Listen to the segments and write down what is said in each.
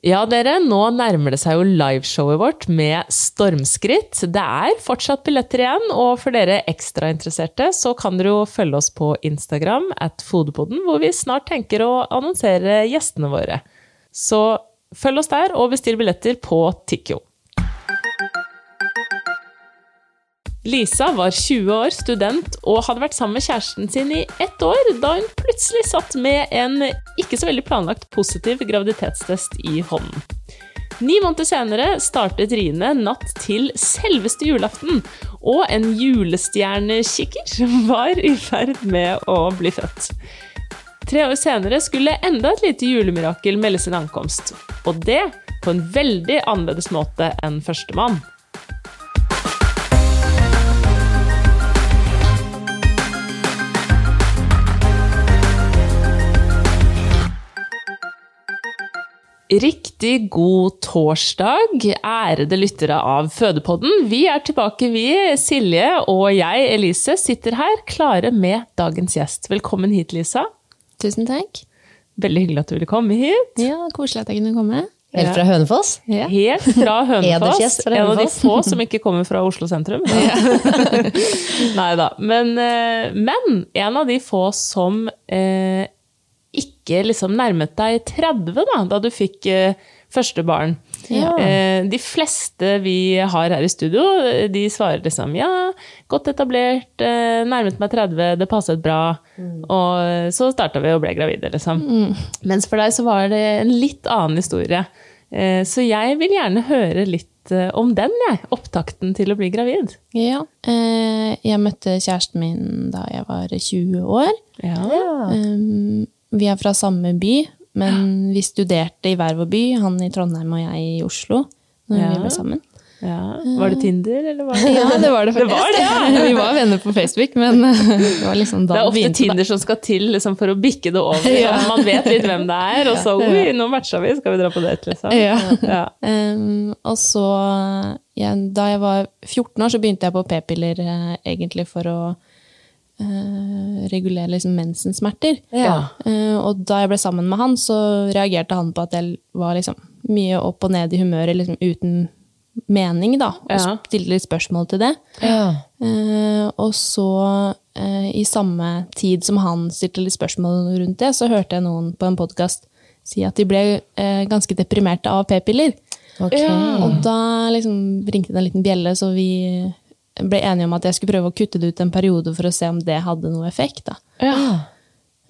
Ja, dere, nå nærmer det seg jo liveshowet vårt med stormskritt. Det er fortsatt billetter igjen, og for dere ekstrainteresserte så kan dere jo følge oss på Instagram at Fodepoden, hvor vi snart tenker å annonsere gjestene våre. Så følg oss der, og bestill billetter på Tikkio. Lisa var 20 år, student, og hadde vært sammen med kjæresten sin i ett år da hun plutselig satt med en ikke så veldig planlagt positiv graviditetstest i hånden. Ni måneder senere startet riene natt til selveste julaften, og en julestjernekikker var i ferd med å bli født. Tre år senere skulle enda et lite julemirakel melde sin ankomst, og det på en veldig annerledes måte enn førstemann. Riktig god torsdag, ærede lyttere av Fødepodden. Vi er tilbake, vi. Silje og jeg, Elise, sitter her klare med dagens gjest. Velkommen hit, Lisa. Tusen takk. Veldig hyggelig at du ville komme hit. Ja, Koselig at jeg kunne komme. Helt fra Hønefoss? Ja. Helt fra Hønefoss. En av de få som ikke kommer fra Oslo sentrum. Nei da. Men, eh, men en av de få som eh, ikke liksom nærmet deg 30 da, da du fikk eh, første barn. Ja. Eh, de fleste vi har her i studio, eh, de svarer liksom ja, godt etablert, eh, nærmet meg 30, det passet bra. Og eh, så starta vi og ble gravide, liksom. Mens for deg så var det en litt annen historie. Eh, så jeg vil gjerne høre litt om den, jeg. Opptakten til å bli gravid. Ja. Eh, jeg møtte kjæresten min da jeg var 20 år. Um, vi er fra samme by, men vi studerte i hver vår by. Han i Trondheim og jeg i Oslo. Når Ja. vi ble sammen. Ja. Var det Tinder, eller var det Ja, det var det Det faktisk. var det, vi var venner på Facebook, men det var liksom da Det er ofte. Tinder som skal til liksom, for å bikke det over. Sånn, Man vet litt hvem det er, og så oi, nå matcha vi, skal vi dra på date, liksom. Ja. Ja. Um, og så, ja, da jeg var 14 år, så begynte jeg på p-piller eh, egentlig for å eh, regulere liksom mensensmerter. Ja. Uh, og da jeg ble sammen med han, så reagerte han på at jeg var liksom mye opp og ned i humøret liksom uten mening, da. Og Ja. stilte litt spørsmål til det. Ja. Uh, og så, i samme tid som han stilte litt spørsmål rundt det, så hørte jeg noen på en podkast si at de ble ganske deprimerte av p-piller. Ok. Og da liksom ringte det en liten bjelle, så vi ble enige om at jeg skulle prøve å kutte det ut en periode for å se om det hadde noe effekt. Da. Ja.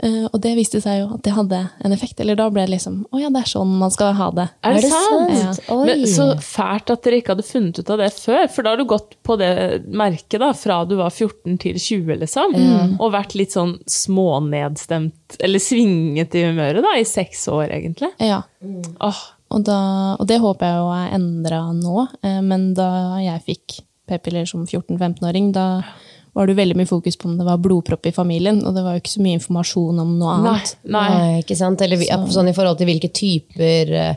Uh, og det viste seg jo at det hadde en effekt. Eller da ble det liksom Å ja, det er sånn man skal ha det. Er det, Er det sant? sant? Oi. Men så fælt at dere ikke hadde funnet ut av det før. For da har du gått på det merket da, fra du var 14 til 20, liksom. Og vært litt sånn smånedstemt, eller svinget i humøret, da, i seks år, egentlig. Ja. Åh, Og, da, og det håper jeg jo er endra nå. Eh, men da jeg fikk p-piller som 14-15-åring, da var det veldig mye fokus på om det var blodpropp i familien. Og det var jo ikke så mye informasjon om noe annet. nei. Nei, ikke sant? Eller så. sånn i forhold til hvilke typer eh,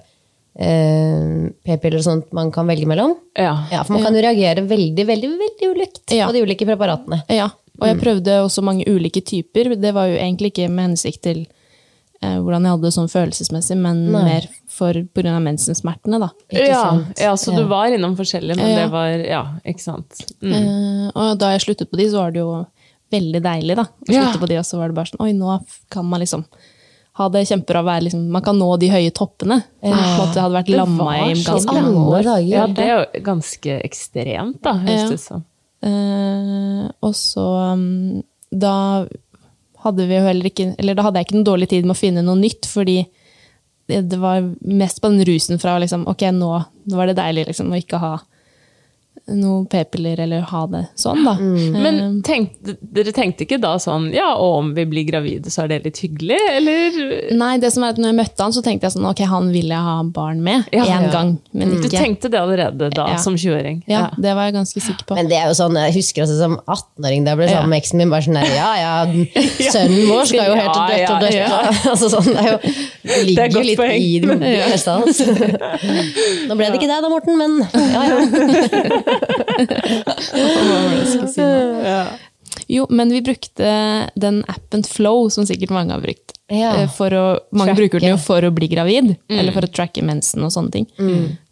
eh, p-piller og sånt man kan velge mellom. Ja. Ja, For man kan jo reagere veldig veldig, veldig ulikt Ja. på de ulike preparatene. Ja, og jeg prøvde også mange ulike typer. Det var jo egentlig ikke med hensikt til hvordan jeg hadde det sånn følelsesmessig, men Nei. mer for pga. mensensmertene, da. Ikke ja, sant? ja, så du var innom forskjellige, men Ja. det var Ja, ikke sant. Mm. Eh, og da jeg sluttet på de, så var det jo veldig deilig, da. Å Ja. på de, og så var det bare sånn Oi, nå kan man liksom ha det kjempebra. Være liksom, man kan nå de høye toppene. Ja. måte hadde vært lamma i ganske mange år. dager. Ja, det er jo ganske ekstremt, da, høres Ja. det ut som. Eh, og så um, Da hadde vi jo heller ikke Eller da hadde jeg ikke noen dårlig tid med å finne noe nytt, fordi det, var mest på den rusen fra liksom Ok, nå, nå var det deilig liksom, å ikke ha noe p-piller eller ha det sånn, da. Men Eh, tenkte, dere tenkte ikke da sånn Ja, og om vi blir gravide, så er det litt hyggelig, eller? Nei, det som er at når jeg møtte han, så tenkte jeg sånn Ok, han vil jeg ha barn med Ja. én Ja. gang, men Du ikke tenkte det allerede da, Ja. som 20-åring? Ja, det var jeg ganske sikker på. Men det er jo sånn, jeg husker også som 18-åring da jeg ble sammen med eksen min. bare sånn Ja, ja, sønnen vår skal jo helt til dødt og dødt. Altså, sånn, det, er jo, det ligger jo litt poeng. i det meste av oss. Nå ble det ikke deg da, Morten, men ja, ja. Jo, men vi brukte den appen Flow, som sikkert mange har brukt. Ja. Eh, For å, mange bruker den jo for å bli gravid, eller for å tracke mensen og sånne ting.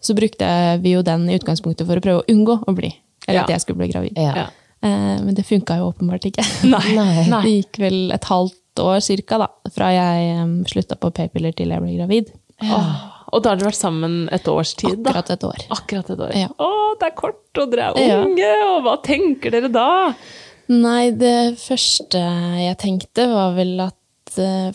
Så brukte vi jo den i utgangspunktet for å prøve å unngå å bli. Eller Ja. at jeg skulle bli gravid. Ja. Ja. Eh, Men det funka jo åpenbart ikke. Nei. Nei. Det gikk vel et halvt år cirka, da, fra jeg um, slutta på p-piller til jeg ble gravid. Åh, og da har dere vært sammen et års tid, da? Akkurat et år. Akkurat et år. Ja. Å, det er kort, og dere er Ja. unge, og hva tenker dere da? Nei, det første jeg tenkte var vel at eh,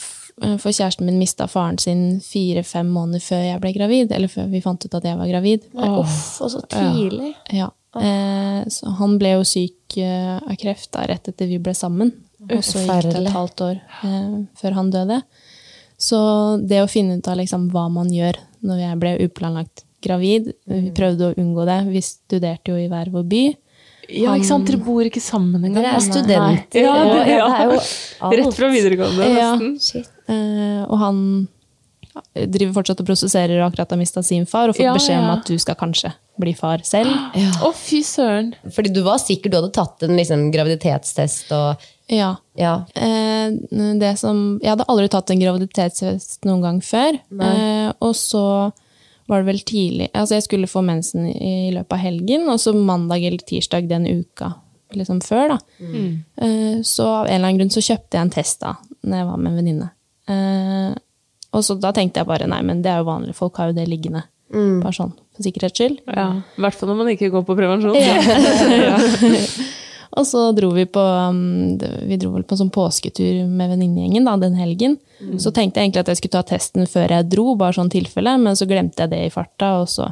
For kjæresten min mista faren sin fire-fem måneder før jeg ble gravid. Eller før vi fant ut at jeg var gravid. Uff, og så tidlig. Ja. Eh, så han ble jo syk eh, av kreft da, rett etter vi ble sammen. Og så gikk det et halvt år eh, før han døde. Så det å finne ut av liksom, hva man gjør når jeg ble uplanlagt gravid Vi prøvde å unngå det. Vi studerte jo i hver vår by. Ja, ikke sant? Dere bor ikke sammen engang. Dere er studenter. Ja, det, ja. det er jo alt. Rett fra videregående, Ja. nesten. Shit. Eh, og han driver fortsatt og prosesserer og akkurat har mista sin far, og fått Ja, beskjed om ja. at du skal kanskje bli far selv. Å, fy søren. Fordi du var sikker du hadde tatt en liksom, graviditetstest og Ja. Ja. Eh, det som, jeg hadde aldri tatt en graviditetstest noen gang før. Eh, og så var det vel tidlig Altså, jeg skulle få mensen i løpet av helgen, og så mandag eller tirsdag den uka liksom før, da. Eh, så av en eller annen grunn så kjøpte jeg en test da når jeg var med en venninne. Eh, og så da tenkte jeg bare nei, men det er jo vanlig, folk har jo det liggende. Bare sånn, for sikkerhets skyld. Ja, I hvert fall når man ikke går på prevensjon. Og så dro vi på um, Vi dro vel på en sånn påsketur med venninnegjengen den helgen. Så tenkte jeg egentlig at jeg skulle ta testen før jeg dro, bare sånn tilfelle, men så glemte jeg det i farta, og så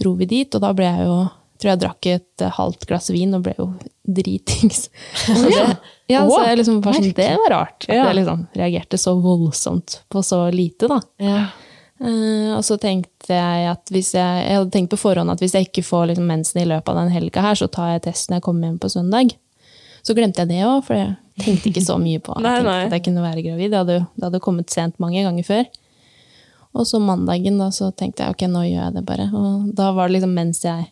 dro vi dit, og da ble jeg jo tror jeg drakk et halvt glass vin og ble jo dritings. ja, ja så jeg liksom bare sånn, det var rart. At Ja. jeg liksom reagerte så voldsomt på så lite, da. Eh, og så tenkte jeg at hvis jeg, jeg hadde tenkt på forhånd at hvis jeg ikke får liksom mensen i løpet av den helga her, så tar jeg testen når jeg kommer hjem på søndag. Så glemte jeg det òg, for jeg tenkte ikke så mye på Nei, nei. at jeg kunne være gravid. Det hadde, det hadde kommet sent mange ganger før. Og så mandagen da, så tenkte jeg ok, nå gjør jeg det bare. Og da var det liksom mens jeg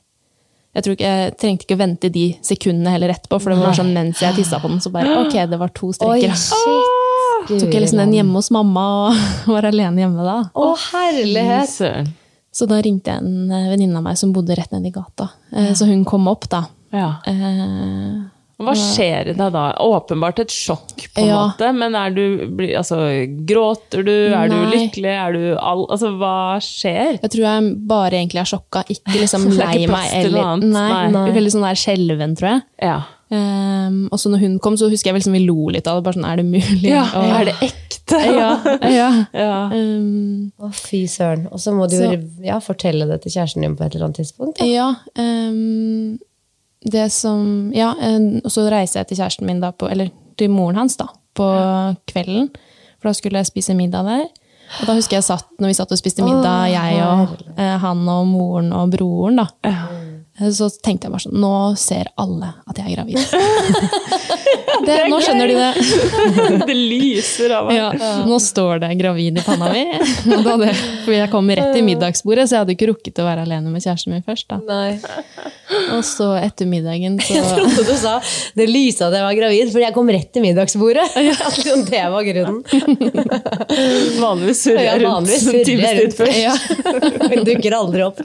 jeg, tror ikke, jeg trengte ikke å vente de sekundene heller etterpå, for det var sånn mens jeg tissa på den, så bare ok, det var to Oi, streker. shit. Tok jeg liksom den hjemme hos mamma og var alene hjemme da. Å, herlighet! Så da ringte jeg en eh, venninne av meg som bodde rett nedi gata. Eh, Så hun kom opp, da. Ja. Eh, Hva skjer i deg da? Åpenbart et sjokk, på en Ja. måte, men er du, altså, gråter du? Er du Nei. lykkelig? Er du all... Altså, hva skjer? Jeg tror jeg bare egentlig er sjokka, ikke liksom Det er lei ikke meg. plass til noe Eller, annet. nei, Nei. Veldig sånn der skjelven, tror jeg. Ja. Um, og så når hun kom, så husker jeg vel som vi lo litt av det. bare sånn, Er det mulig? ja. Og- Er det ekte? ja, ja. Ja. Um, Å, fy søren. Og så må du jo ja, fortelle det til kjæresten din på et eller annet tidspunkt. Da. ja um, det som Ja, og så reiser jeg til kjæresten min da på Eller til moren hans, da, på kvelden. For da skulle jeg spise middag der. Og da husker jeg satt, når vi satt og spiste middag, jeg og eh, han og moren og broren, da. Så tenkte jeg bare sånn Nå ser alle at jeg er gravid. det, nå skjønner de det. det lyser av meg. Ja, nå står det gravid i panna mi. Hadde, for jeg kom rett til middagsbordet, så jeg hadde ikke rukket å være alene med kjæresten min først. Da. Nei. Og så etter middagen så Jeg trodde du sa det lysa at jeg var gravid, fordi jeg kom rett til middagsbordet. At liksom det var grunnen. Vanligvis surrer jeg rundt surrer jeg rundt. først. ja. Dukker aldri opp.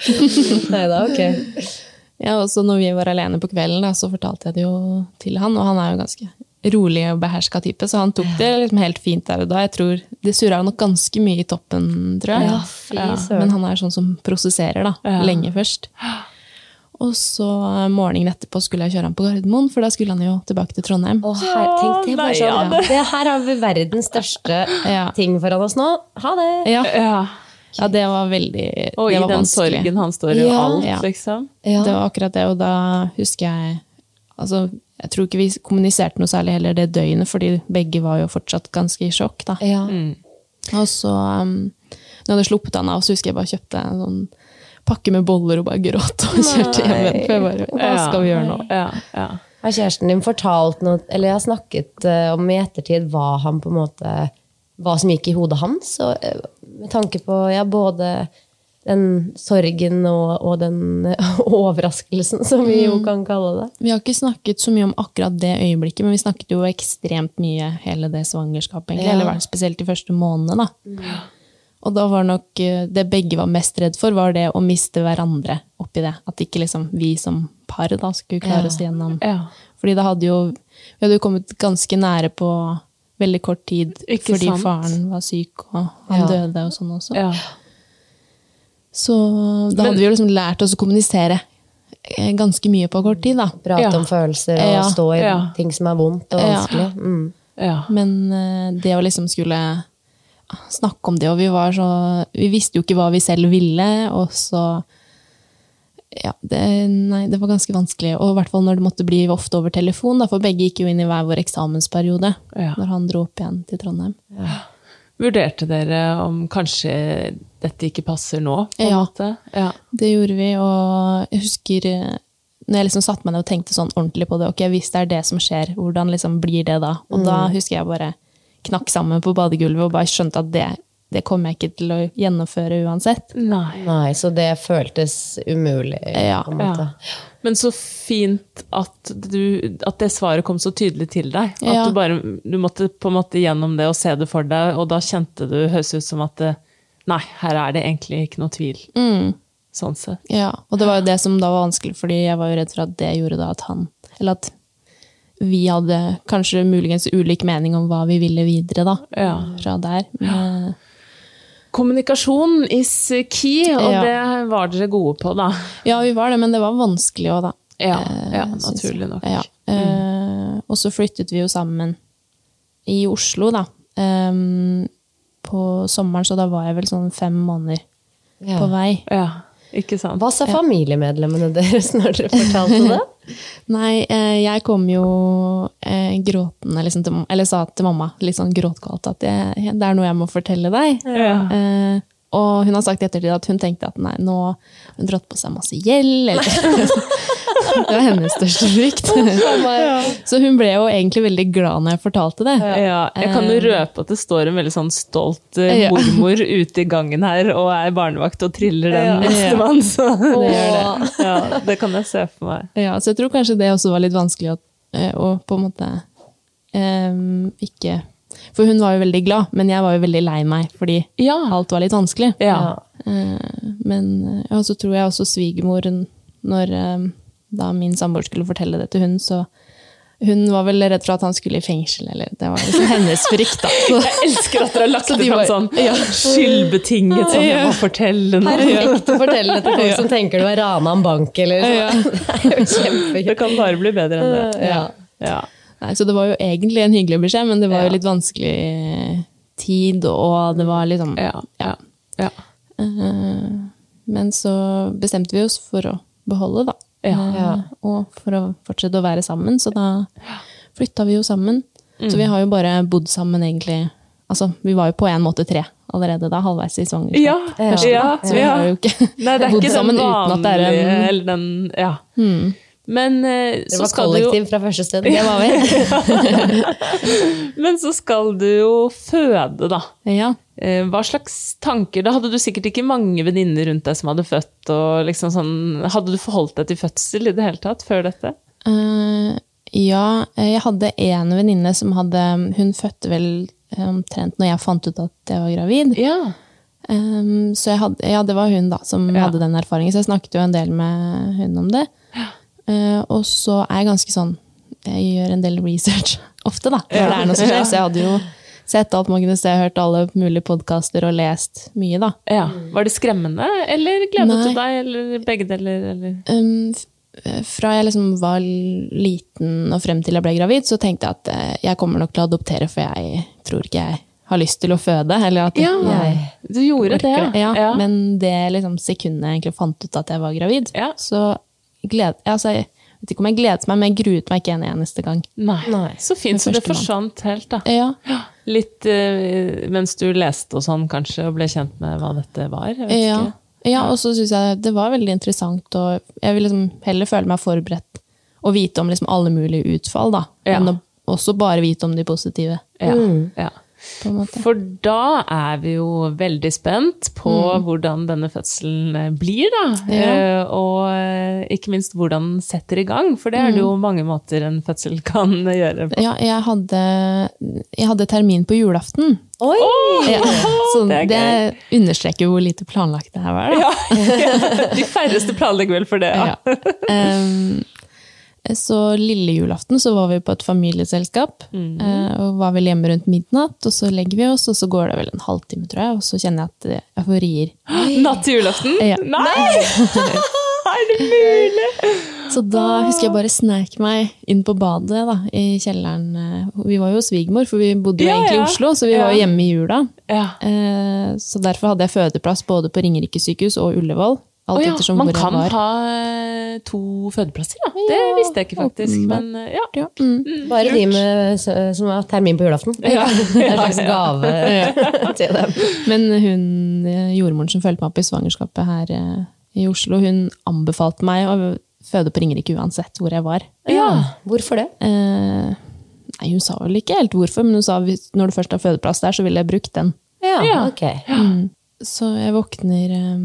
Nei da, ok. Ja, og så når vi var alene på kvelden, da, så fortalte jeg det jo til han, og han er jo ganske rolig og beherska type, så han tok det liksom helt fint der og da. Jeg tror Det surra nok ganske mye i toppen, tror jeg. Ja, fy. Men han er sånn som prosesserer, da. Ja. Lenge først. Og så eh, morgenen etterpå skulle jeg kjøre han på Gardermoen, for da skulle han jo tilbake til Trondheim. Å, her, tenk det, bare sånn. ja, det- her har vi verdens største Ja. ting foran oss nå. Ha det! Ja, Ja. det var veldig Og det i var den vanskelig. sorgen han står i, og Ja. alt, Ja. liksom. Ja. Det var akkurat det, og da husker jeg altså, Jeg tror ikke vi kommuniserte noe særlig heller det døgnet, fordi begge var jo fortsatt ganske i sjokk. da. Ja. Og så, um, når jeg hadde sluppet han av, så husker jeg bare kjøpte en sånn pakke med boller og bare gråt og kjørte hjem igjen. For jeg bare, hva skal vi gjøre nå? Ja, ja. Har kjæresten din fortalt noe, eller jeg har snakket eh, om i ettertid hva han på en måte hva som gikk i hodet hans, og, eh, med tanke på ja, både den sorgen og, og den overraskelsen, som vi jo kan kalle det. Vi har ikke snakket så mye om akkurat det øyeblikket, men vi snakket jo ekstremt mye hele det svangerskapet, egentlig. Ja. Eller spesielt de første månedene. da. Og da var nok eh, det begge var mest redd for, var det å miste hverandre oppi det. At ikke liksom vi som par da skulle klare Ja. oss igjennom. Ja. Fordi da hadde jo, vi hadde jo kommet ganske nære på veldig kort tid, Ikke fordi sant? faren var syk, og han Ja. døde og sånn også. ja. Så da hadde vi jo liksom lært oss å kommunisere eh, ganske mye på kort tid, da. Prate Ja. om følelser og Ja. stå i Ja. ting som er vondt og Ja. vanskelig. Mm. ja. Men eh, det å liksom skulle snakke om det, og vi var så Vi visste jo ikke hva vi selv ville, og så ja, det, nei, det var ganske vanskelig. Og i hvert fall når det måtte bli ofte over telefon, da, for begge gikk jo inn i hver vår eksamensperiode Ja. når han dro opp igjen til Trondheim. Vurderte dere om kanskje dette ikke passer nå? på Ja. Ja. Det gjorde vi, og jeg husker eh, når jeg liksom satte meg ned og tenkte sånn ordentlig på det, ok, hvis det er det som skjer, hvordan liksom blir det da? Og da husker jeg bare knakk sammen på badegulvet og bare skjønte at det, det kommer jeg ikke til å gjennomføre uansett. Nei. Nei, så det føltes umulig, Ja. på en måte. Ja. Men så fint at, du, at det svaret kom så tydelig til deg. At Ja. du bare du måtte på en måte gjennom det og se det for deg, og da kjente du høres ut som at det, Nei, her er det egentlig ikke noe tvil. Mm. Sånn sett. Ja, og det var jo det som da var vanskelig, fordi jeg var jo redd for at det gjorde da at han Eller at vi hadde kanskje muligens ulik mening om hva vi ville videre, da. Ja. Fra der. Men, Kommunikasjon is key, og Ja. det var dere gode på, da. ja, vi var det, men det var vanskelig òg, da. Ja, Eh, ja naturlig nok. Ja. Eh, og så flyttet vi jo sammen i Oslo, da. På sommeren, så da var jeg vel sånn fem måneder Ja. på vei. Ja, ikke sant? Hva sa familiemedlemmene deres når dere fortalte det? Nei, eh, jeg kom jo eh, gråtende liksom, til, Eller sa til mamma litt sånn gråtkvalt at det, det er noe jeg må fortelle deg. Ja. Eh, og hun har sagt i ettertid at hun tenkte at nei, nå har hun dratt på seg masse gjeld. Eller. det var hennes største frykt. Så hun ble jo egentlig veldig glad når jeg fortalte det. Ja, jeg kan jo røpe at det står en veldig sånn stolt eh, mormor ute i gangen her og er barnevakt og triller den neste nestemann. Så Det gjør det. ja, det kan jeg se for meg. Ja, så jeg tror kanskje det også var litt vanskelig å, eh, å på en måte um, ikke For hun var jo veldig glad, men jeg var jo veldig lei meg fordi Ja. alt var litt vanskelig. Ja. Eh, Men ja, så tror jeg også svigermoren, når eh, da min samboer skulle fortelle det til hun, så hun var vel redd for at han skulle i fengsel, eller det var liksom hennes frykt, da. Så, Jeg elsker at dere har lagt det de fram sånn ja. skyldbetinget, sånn jeg må fortelle noe. Perfekt å fortelle det til folk som tenker du har rana en bank, eller Ja. sånn. Det jo kjempegøy. Det kan bare bli bedre enn det. Ja. Ja. nei, så det var jo egentlig en hyggelig beskjed, men det var jo litt vanskelig tid, og det var liksom Ja. Ja. ja. Eh, Men så bestemte vi oss for å beholde, da. Ja. Og for å fortsette å være sammen, så da flytta vi jo sammen. Så vi har jo bare bodd sammen egentlig Altså, vi var jo på en måte tre. allerede da, halvveis i svangerskap. Ja, Ja. ja, Så vi ja. har jo ikke Nei, det er bodd ikke sammen sammen uten at det er en eller den, ja. Hmm. Men eh, Det så var skal du jo kollektiv fra første stund. Det var vi. Men så skal du jo føde, da. Ja. Eh, Hva slags tanker Da hadde du sikkert ikke mange venninner rundt deg som hadde født. liksom sånn, Hadde du forholdt deg til fødsel i det hele tatt før dette? Uh, ja, eh, jeg hadde en venninne som hadde Hun fødte vel omtrent når jeg fant ut at jeg var gravid. Ja. Um, så hadde, ja, det var hun da som Ja. hadde den erfaringen, så jeg snakket jo en del med hun om det. Eh, og så er jeg ganske sånn Jeg gjør en del research ofte, da. Når det er noe som skjer. Så jeg hadde jo sett alt man kunne se, hørt alle mulige podkaster og lest mye, da. ja. Var det skremmende, eller gledet du deg, eller begge deler? Eller? Um, fra jeg liksom var liten og frem til jeg ble gravid, så tenkte jeg at eh, jeg kommer nok til å adoptere, for jeg tror ikke jeg har lyst til å føde. Eller at jeg du gjorde det, orker det. Ja, ja. Men det liksom, sekundet jeg egentlig fant ut at jeg var gravid, Ja. så gled, altså, jeg vet ikke om jeg gledet meg, men jeg gruet meg ikke en eneste gang. Nei. Nei. Så fint, så det forsvant helt, da. Ja, Litt uh, mens du leste og sånn, kanskje, og ble kjent med hva dette var? Jeg vet ja. ikke. ja og så syns jeg det var veldig interessant, og jeg vil liksom heller føle meg forberedt og vite om liksom alle mulige utfall, da, Ja. å også bare vite om de positive. Ja, ja. For da er vi jo veldig spent på hvordan denne fødselen eh, blir, da. Ja. Eh, Og eh, ikke minst hvordan den setter i gang, for det er det jo mange måter en fødsel kan gjøre. på. Ja, jeg hadde, jeg hadde termin på julaften. Oi! Ja, så det det, understreker hvor lite planlagt det her var. Da. Ja. De færreste planlegger vel for det. Ja. Ja. Ehm, så lille julaften så var vi på et familieselskap. Mm. og var vel hjemme rundt midnatt, og så legger vi oss, og så går det vel en halvtime, tror jeg, og så kjenner jeg at jeg får rier. Natt til julaften? Ja. Nei! er det mulig? Så da husker jeg bare snek meg inn på badet da, i kjelleren. eh, Vi var jo hos svigermor, for vi bodde jo Ja, egentlig i. Oslo, så vi Ja. var jo hjemme i jula. Ja. Eh, Så derfor hadde jeg fødeplass både på Ringerike sykehus og Ullevål. Alt oh, ja, ettersom man kan var. ha eh, to fødeplasser, ja. Det visste jeg ikke faktisk. Men eh, ja. Ja, mm. Bare de med, som har termin på julaften. Ja. En slags gave til dem. Men hun eh, jordmoren som fulgte meg opp i svangerskapet her i Oslo, hun anbefalte meg å føde på Ringerike uansett hvor jeg var. Ja, hvorfor det? Eh, nei, hun sa vel ikke helt hvorfor, men hun sa at når du først har fødeplass der, så ville jeg brukt den. Ja, Ja. ok. Så jeg våkner eh,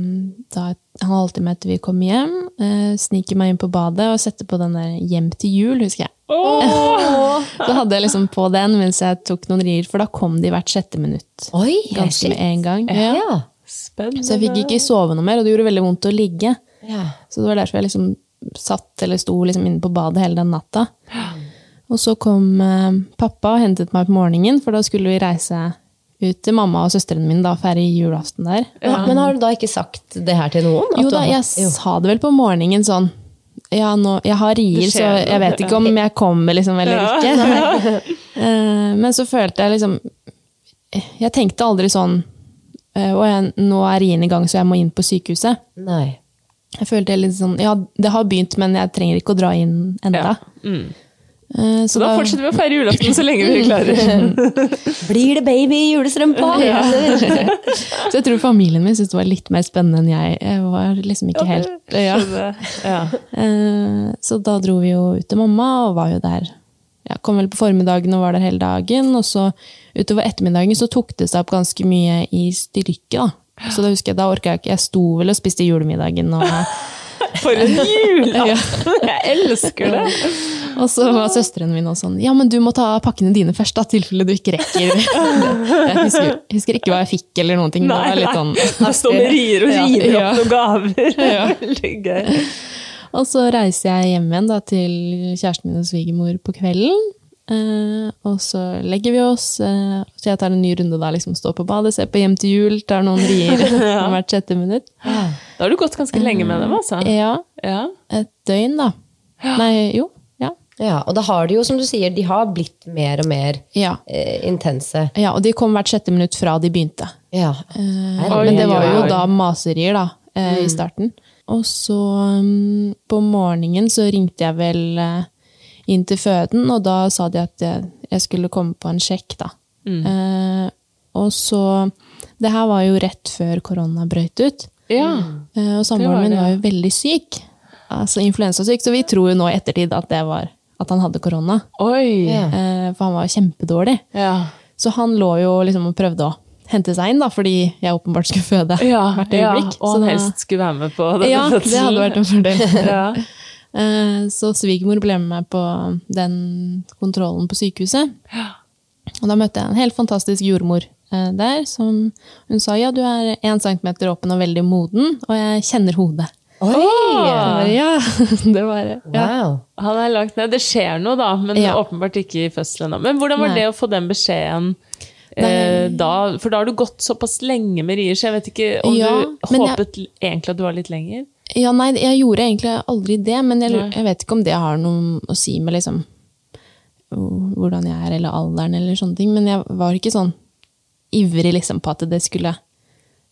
da han alltid med etter vi kommer hjem, eh, sniker meg inn på badet og setter på den der Hjem til jul, husker jeg. Oh! Så hadde jeg liksom på den mens jeg tok noen rier, for da kom de hvert sjette minutt. Oi, Ganske med en gang. Ja. Ja. Spennende. Så jeg fikk ikke sove noe mer, og det gjorde veldig vondt å ligge. ja. Så det var derfor jeg liksom satt eller sto liksom inne på badet hele den natta. Og så kom eh, pappa og hentet meg på morgenen, for da skulle vi reise ut til mamma og søstrene mine da, feire julaften der. Ja, Men har du da ikke sagt det her til noen? At Jo da, jeg Jo. sa det vel på morgenen sånn ja, nå, jeg har rier, så jeg vet ikke om jeg kommer liksom, eller ikke. Eh, Men så følte jeg liksom Jeg tenkte aldri sånn Og jeg, nå er riene i gang, så jeg må inn på sykehuset. Nei. Jeg følte litt sånn Ja, det har begynt, men jeg trenger ikke å dra inn enda. Ja. Mm. Eh, Så da fortsetter vi å feire julaften så lenge vi klarer. Blir det baby i julestrømpa? Så jeg tror familien min syntes det var litt mer spennende enn jeg. Jeg var liksom ikke helt ja. Ja. Eh, Så da dro vi jo ut til mamma, og var jo der ja, Kom vel på formiddagen og var der hele dagen. Og så utover ettermiddagen så tok det seg opp ganske mye i styrke. da. Så da husker jeg, da orka jeg ikke. Jeg sto vel og spiste julemiddagen. Og, For en julaften! Jeg elsker det! og så var søstrene min også sånn Ja, men du må ta pakkene dine først, da, tilfelle du ikke rekker Jeg husker, husker ikke hva jeg fikk, eller noen ting. Det var litt sånn Du står med rier og river Ja. opp noen gaver. Ja. Veldig gøy. Og så reiser jeg hjem igjen da, til kjæresten min og svigermor på kvelden. Eh, og så legger vi oss. Eh, så jeg tar en ny runde da, liksom står på badet, ser på Hjem til jul, tar noen rier hvert sjette minutt. Da har du gått ganske lenge med dem, altså. Ja, Ja. et døgn da. Nei, jo. Ja. Ja, og da har de jo, som du sier, de har blitt mer og mer Ja. eh, intense. ja, og de kom hvert sjette minutt fra de begynte. Ja. Eh, Oi, men det var jo oi. da maserier da, eh, i starten. Og så um, på morgenen så ringte jeg vel eh, inn til føden, og da sa de at jeg, jeg skulle komme på en sjekk da. Eh, og så Det her var jo rett før korona brøt ut. Ja. Eh, Og samboeren min var jo veldig syk. Altså influensasyk, så vi tror jo nå i ettertid at det var at han hadde korona. Oi. Ja. Eh, For han var kjempedårlig. Ja. Så han lå jo liksom og prøvde å hente seg inn, da, fordi jeg åpenbart skulle føde Ja, hvert ja, og han helst skulle være med på denne Ja, det hadde vært en fordel. Eh, Så svigermor ble med meg på den kontrollen på sykehuset. Og da møtte jeg en helt fantastisk jordmor eh, der, som hun sa ja, du er én centimeter åpen og veldig moden, og jeg kjenner hodet. Oi! Ja, det var ja. Wow. Han er lagt ned. Det skjer noe, da, men Ja. åpenbart ikke i fødselen. da. Men hvordan var Nei. det å få den beskjeden eh, da? For da har du gått såpass lenge med rier, så jeg vet ikke om Ja, du håpet jeg- egentlig at du var litt lenger? Ja, nei, jeg gjorde egentlig aldri det, men jeg, jeg vet ikke om det har noe å si med liksom hvordan jeg er, eller alderen, eller sånne ting. Men jeg var ikke sånn ivrig liksom på at det skulle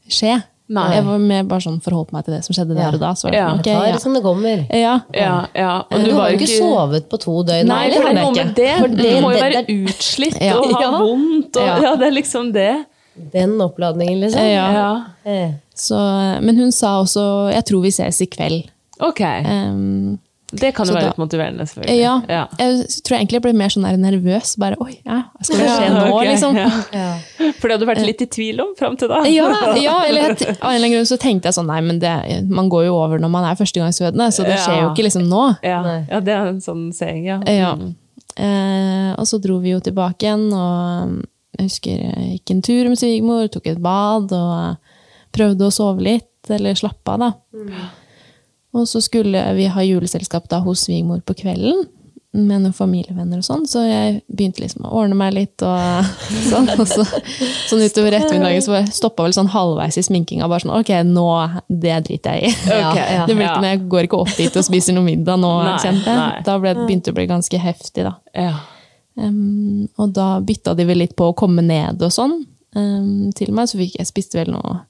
skje. Nei. Jeg var mer bare sånn forholdt meg til det som skjedde Ja. der og da. Så var det Ja. sånn, Det ja. det som det kommer. Ja. Ja, ja. Og du, du, har jo ikke sovet på to døgn. Nei, eller? for det er noe med det. For Du må jo være det- utslitt Ja. og ha vondt. Og, Ja. ja, det er liksom det. Den oppladningen, liksom. Ja. Eh. Så, men hun sa også 'jeg tror vi ses i kveld'. Ok. Um, Det kan jo være da- litt motiverende, selvfølgelig. ja, Ja. Jeg tror egentlig jeg ble mer sånn nervøs. Bare 'oi, ja, skal det skje Ja, nå', okay, liksom. ja. Ja. For det hadde du vært litt i tvil om fram til da? Ja, ja eller jeg, av en eller annen grunn så tenkte jeg sånn Nei, men det, man går jo over når man er førstegangsfødende, så det skjer jo ikke liksom nå. Ja. Ja, det er en sånn seing, ja. Ja. Eh, og så dro vi jo tilbake igjen, og um, jeg husker jeg gikk en tur med svigermor, tok et bad og prøvde å sove litt, eller slappe av, da. Og så skulle vi ha juleselskap da hos svigermor på kvelden, med noen familievenner og sånn, så jeg begynte liksom å ordne meg litt og sånn. Og så, sånn utover ettermiddagen så stoppa vel sånn halvveis i sminkinga, bare sånn ok, nå, det driter jeg i. Okay, ja. Det blir ikke, men jeg går ikke opp dit og spiser noe middag nå, Nei, kjente jeg. Da ble, begynte det å bli ganske heftig, da. Ja. Um, og da bytta de vel litt på å komme ned og sånn um, til meg, så fikk jeg spiste vel noe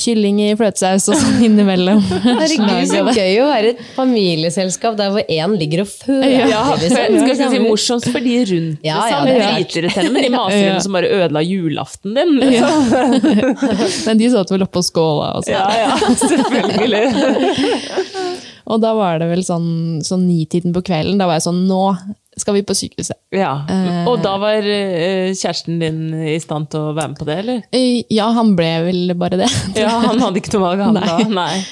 kylling i fløtesaus og sånn innimellom. Herregud, så gøy å være et familieselskap der hvor én ligger og føler Ja, liksom. skal si morsomst for de rundt, Ja, ja, det er Ja, klart. Dritirriterende med de maserne Ja. som bare ødela julaften din. Liksom. Men de satt vel oppe og skåla og sånn. Ja, ja, selvfølgelig. Og da var det vel sånn, sånn nitiden på kvelden. Da var jeg sånn Nå skal vi på sykehuset. Ja. Eh. Og da var eh, kjæresten din i stand til å være med på det, eller? Eh, Ja, han ble vel bare det. Ja, han hadde ikke noe valg, han da. Nei. Nei.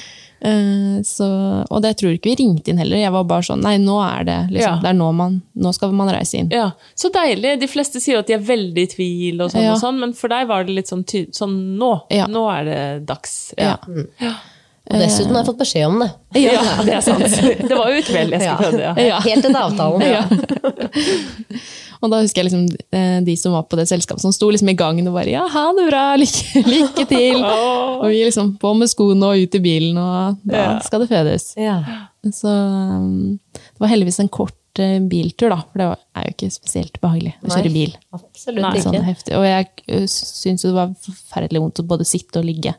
Eh, Så, og det tror jeg ikke vi ringte inn heller. Jeg var bare sånn Nei, nå er det liksom, Ja. det er nå, man, nå skal man reise inn. Ja, Så deilig. De fleste sier jo at de er veldig i tvil, og sånn, Ja. og sånn, men for deg var det litt sånn, sånn nå. Ja. Nå er det dags. Ja. Ja. Og dessuten har jeg fått beskjed om det. Ja, det er sant. Det var jo i kveld jeg skulle føde, ja. Helt etter avtalen. Ja. Og da husker jeg liksom eh, de som var på det selskapet, som sto liksom i gangen og bare Ja, ha det bra, lykke, lykke til! Og vi liksom på med skoene og ut i bilen, og da skal det fødes. Ja. Så um, det var heldigvis en kort eh, biltur, da, for det er jo ikke spesielt behagelig å kjøre Nei. bil. Absolutt Nei, Sånn ikke. heftig. Og jeg syns jo det var forferdelig vondt å både sitte og ligge.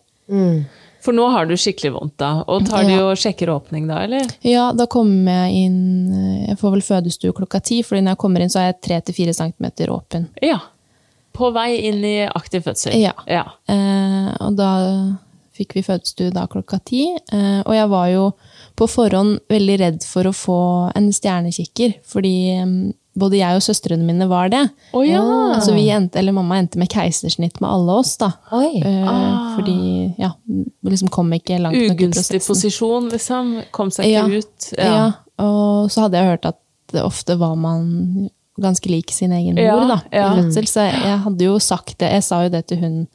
For nå har du skikkelig vondt, da. Og tar Ja. og sjekker åpning da, eller? Ja, da kommer jeg inn eh, Jeg får vel fødestue klokka ti, fordi når jeg kommer inn, så er jeg tre til fire centimeter åpen. Ja. På vei inn i aktiv fødsel. Ja. ja. Eh, og da fikk vi fødestue da klokka ti. Eh, og jeg var jo på forhånd veldig redd for å få en stjernekikker, fordi mm, både jeg og søstrene mine var det. Oh, ja! Så vi endte, eller mamma endte med keisersnitt med alle oss, da. Oi. Eh, Ah. Fordi ja, vi liksom kom ikke langt nok i Ugunstig prosessen. posisjon, liksom. Kom seg Ja. ikke ut. Ja. og så hadde jeg hørt at det ofte var man ganske lik sin egen mor Ja, da, ja. i fødsel, så jeg, hadde jo sagt det, jeg sa jo det til hun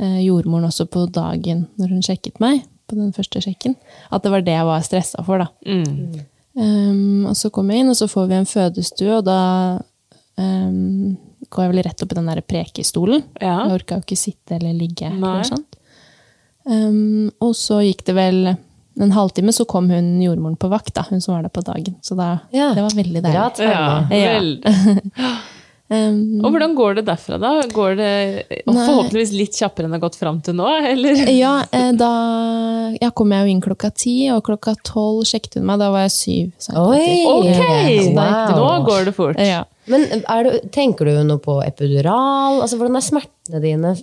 eh, jordmoren også på dagen når hun sjekket meg, på den første sjekken, at det var det jeg var stressa for da. Mm. Um, og så kom jeg inn, og så får vi en fødestue, og da um, går jeg vel rett opp i den der prekestolen. Ja. Jeg orka jo ikke sitte eller ligge. Eller sånt. Um, og så gikk det vel en halvtime, så kom hun jordmoren på vakt, da, hun som var der på dagen. Så da, Ja. det var veldig deilig. Ja, Ja. Um, Og hvordan går det derfra, da? Går det Nei. forhåpentligvis litt kjappere enn det har gått fram til nå, eller? ja, eh, da ja, kom jeg jo inn klokka ti, og klokka tolv sjekket hun meg. Da var jeg syv centimeter. Ok! Wow. Nå går det fort. Ja. Men er du, tenker du noe på epidural? Altså, hvordan er smertene dine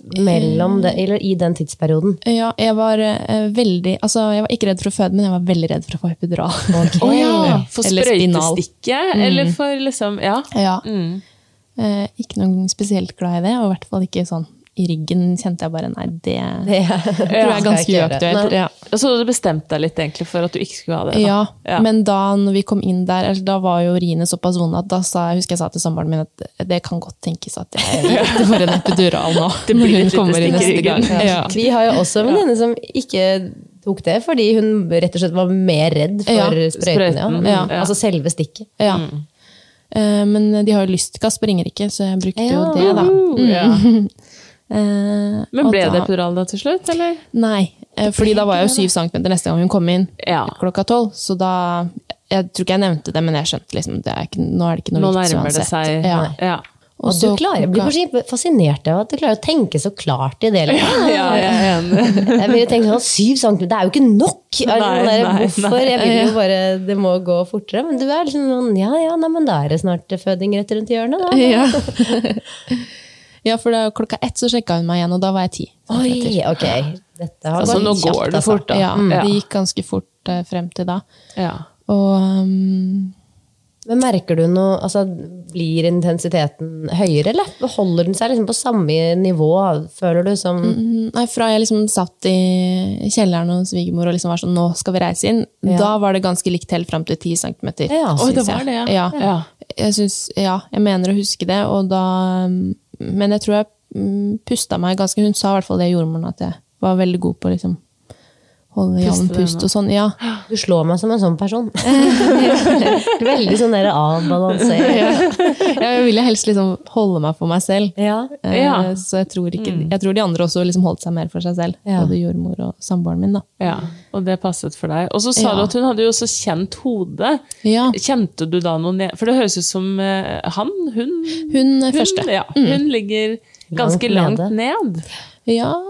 det, eller i den tidsperioden? Ja, jeg var uh, veldig Altså, jeg var ikke redd for å føde, men jeg var veldig redd for å få epidural. Å ja! For sprøytestikket, eller for liksom Ja. Ja. Mm. Eh, ikke noe spesielt glad i det, og i hvert fall ikke sånn i ryggen kjente jeg bare nei, det, Det tror jeg er ganske uaktuelt. Ja. Så du bestemte deg litt egentlig for at du ikke skulle ha det? Da. Ja, Ja. men da når vi kom inn der, altså, da var jo riene såpass vonde at da sa, jeg husker jeg sa til samboeren min at det kan godt tenkes at jeg får en epidural nå. Det blir hun kommer inn i neste gang. Ja. Vi har jo også en venninne som ikke tok det, fordi hun rett og slett var mer redd for Ja, sprøyten. Ja. Altså selve stikket. Ja. Eh, men de har jo lystgass på Ringerike, så jeg brukte jo det, da. Mm. ja. Eh, Men ble da- det epidural da til slutt, eller? Nei, eh, fordi da var jeg jo syv centimeter neste gang hun kom inn Ja. klokka tolv. Så da Jeg tror ikke jeg nevnte det, men jeg skjønte liksom det er ikke, nå er det ikke noe Nå vits nærmer det seg. Ja. Ja. Og du klarer, jeg blir kanskje fascinert av at du klarer å tenke så klart i det. Liksom. ja, jeg er enig. Jeg vil tenke sånn, syv centimeter, det er jo ikke nok! Nei, Nei, der, nei, hvorfor? nei. Jeg vil jo bare, det må gå fortere. Men du er liksom sånn, ja ja, nei, men da er det snart føding rett rundt hjørnet, da. Ja. ja, for da, klokka ett så sjekka hun meg igjen, og da var jeg ti. Oi, ok. Dette har Altså, gått nå kjapt, går det altså. fort, da. Ja, Ja. Det gikk ganske fort uh, frem til da. Ja. Og um, Men merker du noe, altså blir intensiteten høyere, eller holder den seg liksom på samme nivå, føler du, som Nei, fra jeg liksom satt i kjelleren hos svigermor og liksom var sånn, nå skal vi reise inn, Ja. da var det ganske likt helt fram til 10 cm. Ja. Oi, det var det, ja. ja. Ja. Jeg synes, ja, jeg mener å huske det, og da um, Men jeg tror jeg mm, pusta meg ganske Hun sa i hvert fall det jordmoren, at jeg var veldig god på liksom holde jevn pust og sånn. Ja. Du slår meg som en sånn person. Veldig sånn der avbalansert. Jeg ville helst liksom holde meg for meg selv. Ja. Eh, Ja. Så jeg tror, ikke, jeg tror de andre også liksom holdt seg mer for seg selv. Ja. Både jordmor og samboeren min. da. ja. Og det passet for deg. Og så sa Ja. du at hun hadde jo også kjent hodet. Ja, Kjente du da noe ned For det høres ut som eh, han, hun Hun er Hun, første. ja, hun ligger ganske Langt langt, ned. Ja, eh,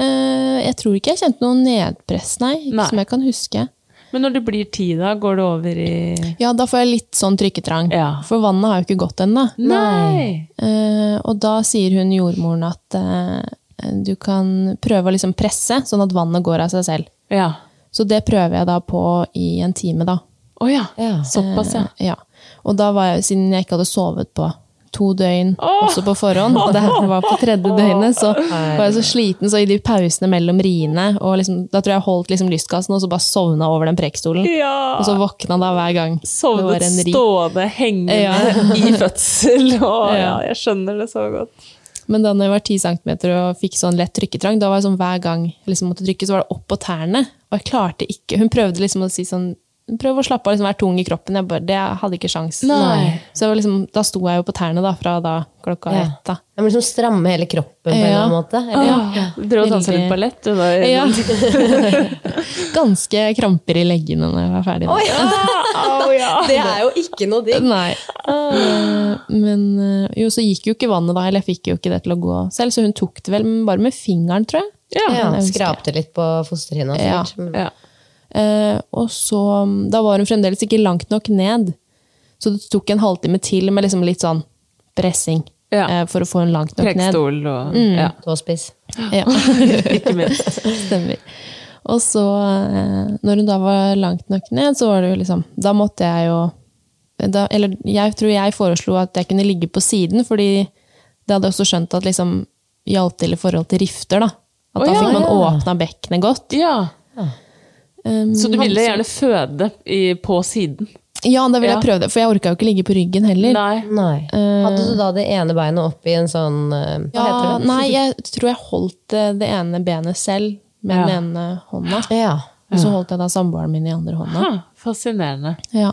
jeg tror ikke jeg kjente noe nedpress, nei. Ikke Nei. som jeg kan huske. Men når det blir ti, da går det over i Ja, da får jeg litt sånn trykketrang. Ja. For vannet har jo ikke gått ennå. Nei! Eh, og da sier hun jordmoren at uh, du kan prøve å liksom presse, sånn at vannet går av seg selv. Ja. Så det prøver jeg da på i en time, da. Å ja. Ja. Såpass, ja. Uh, ja. Og da var jeg, siden jeg ikke hadde sovet på to døgn også på forhånd, og det her var på tredje døgnet, så var jeg så sliten, så i de pausene mellom riene, og liksom, da tror jeg jeg holdt liksom lystkassen og så bare sovna over den prekestolen. Ja. Og så våkna da hver gang. Sovnet stående, hengende Ja. i fødsel. Å, ja, jeg skjønner det så godt. Men da jeg var 10 cm og fikk sånn lett trykketrang, da var det sånn hver gang jeg liksom måtte trykke, så var det opp på tærne. Og jeg klarte ikke. Hun prøvde liksom å si sånn Prøv å slappe av, liksom være tung i kroppen. Jeg bare, det hadde ikke sjans. Nei. Så jeg var liksom, da sto jeg jo på tærne da, fra da klokka Ja. ett. da. Jeg må liksom stramme hele kroppen på en eller Ja. annen måte. Eller? Ja. Du drev og dansa litt ballett, du da? Ja. Ganske kramper i leggene når jeg var ferdig. Oh, ja. Oh, ja. Det er jo ikke noe digg. Nei. Eh, Men eh, jo, så gikk jo ikke vannet da, eller jeg fikk jo ikke det til å gå selv, så hun tok det vel bare med fingeren, tror jeg. Ja. Ja, jeg skrapte litt på fosterhinna. Ja. Ja. Eh, og så, da var hun fremdeles ikke langt nok ned. Så det tok en halvtime til med liksom litt sånn pressing Ja. eh, for å få hun langt nok ned. Prekestol og Mm. ja. Tåspiss. Ja, Ikke minst. stemmer. Og så, eh, når hun da var langt nok ned, så var det jo liksom Da måtte jeg jo da, Eller jeg tror jeg foreslo at jeg kunne ligge på siden, fordi det hadde jeg også skjønt at liksom hjalp til i forhold til rifter, da. At oh, da ja, fikk man ja. åpna bekkenet godt. Ja. Um, Så du ville gjerne føde i, på siden? Ja, da ville Ja. jeg prøve det, for jeg orka jo ikke ligge på ryggen heller. Nei. Nei. Hadde du da det ene beinet opp i en sånn eh, Hva Ja, heter det? nei, jeg tror jeg holdt eh, det ene benet selv med Ja. den ene hånda. Ja. Og så holdt jeg da samboeren min i andre hånda. Ha, fascinerende. Ja.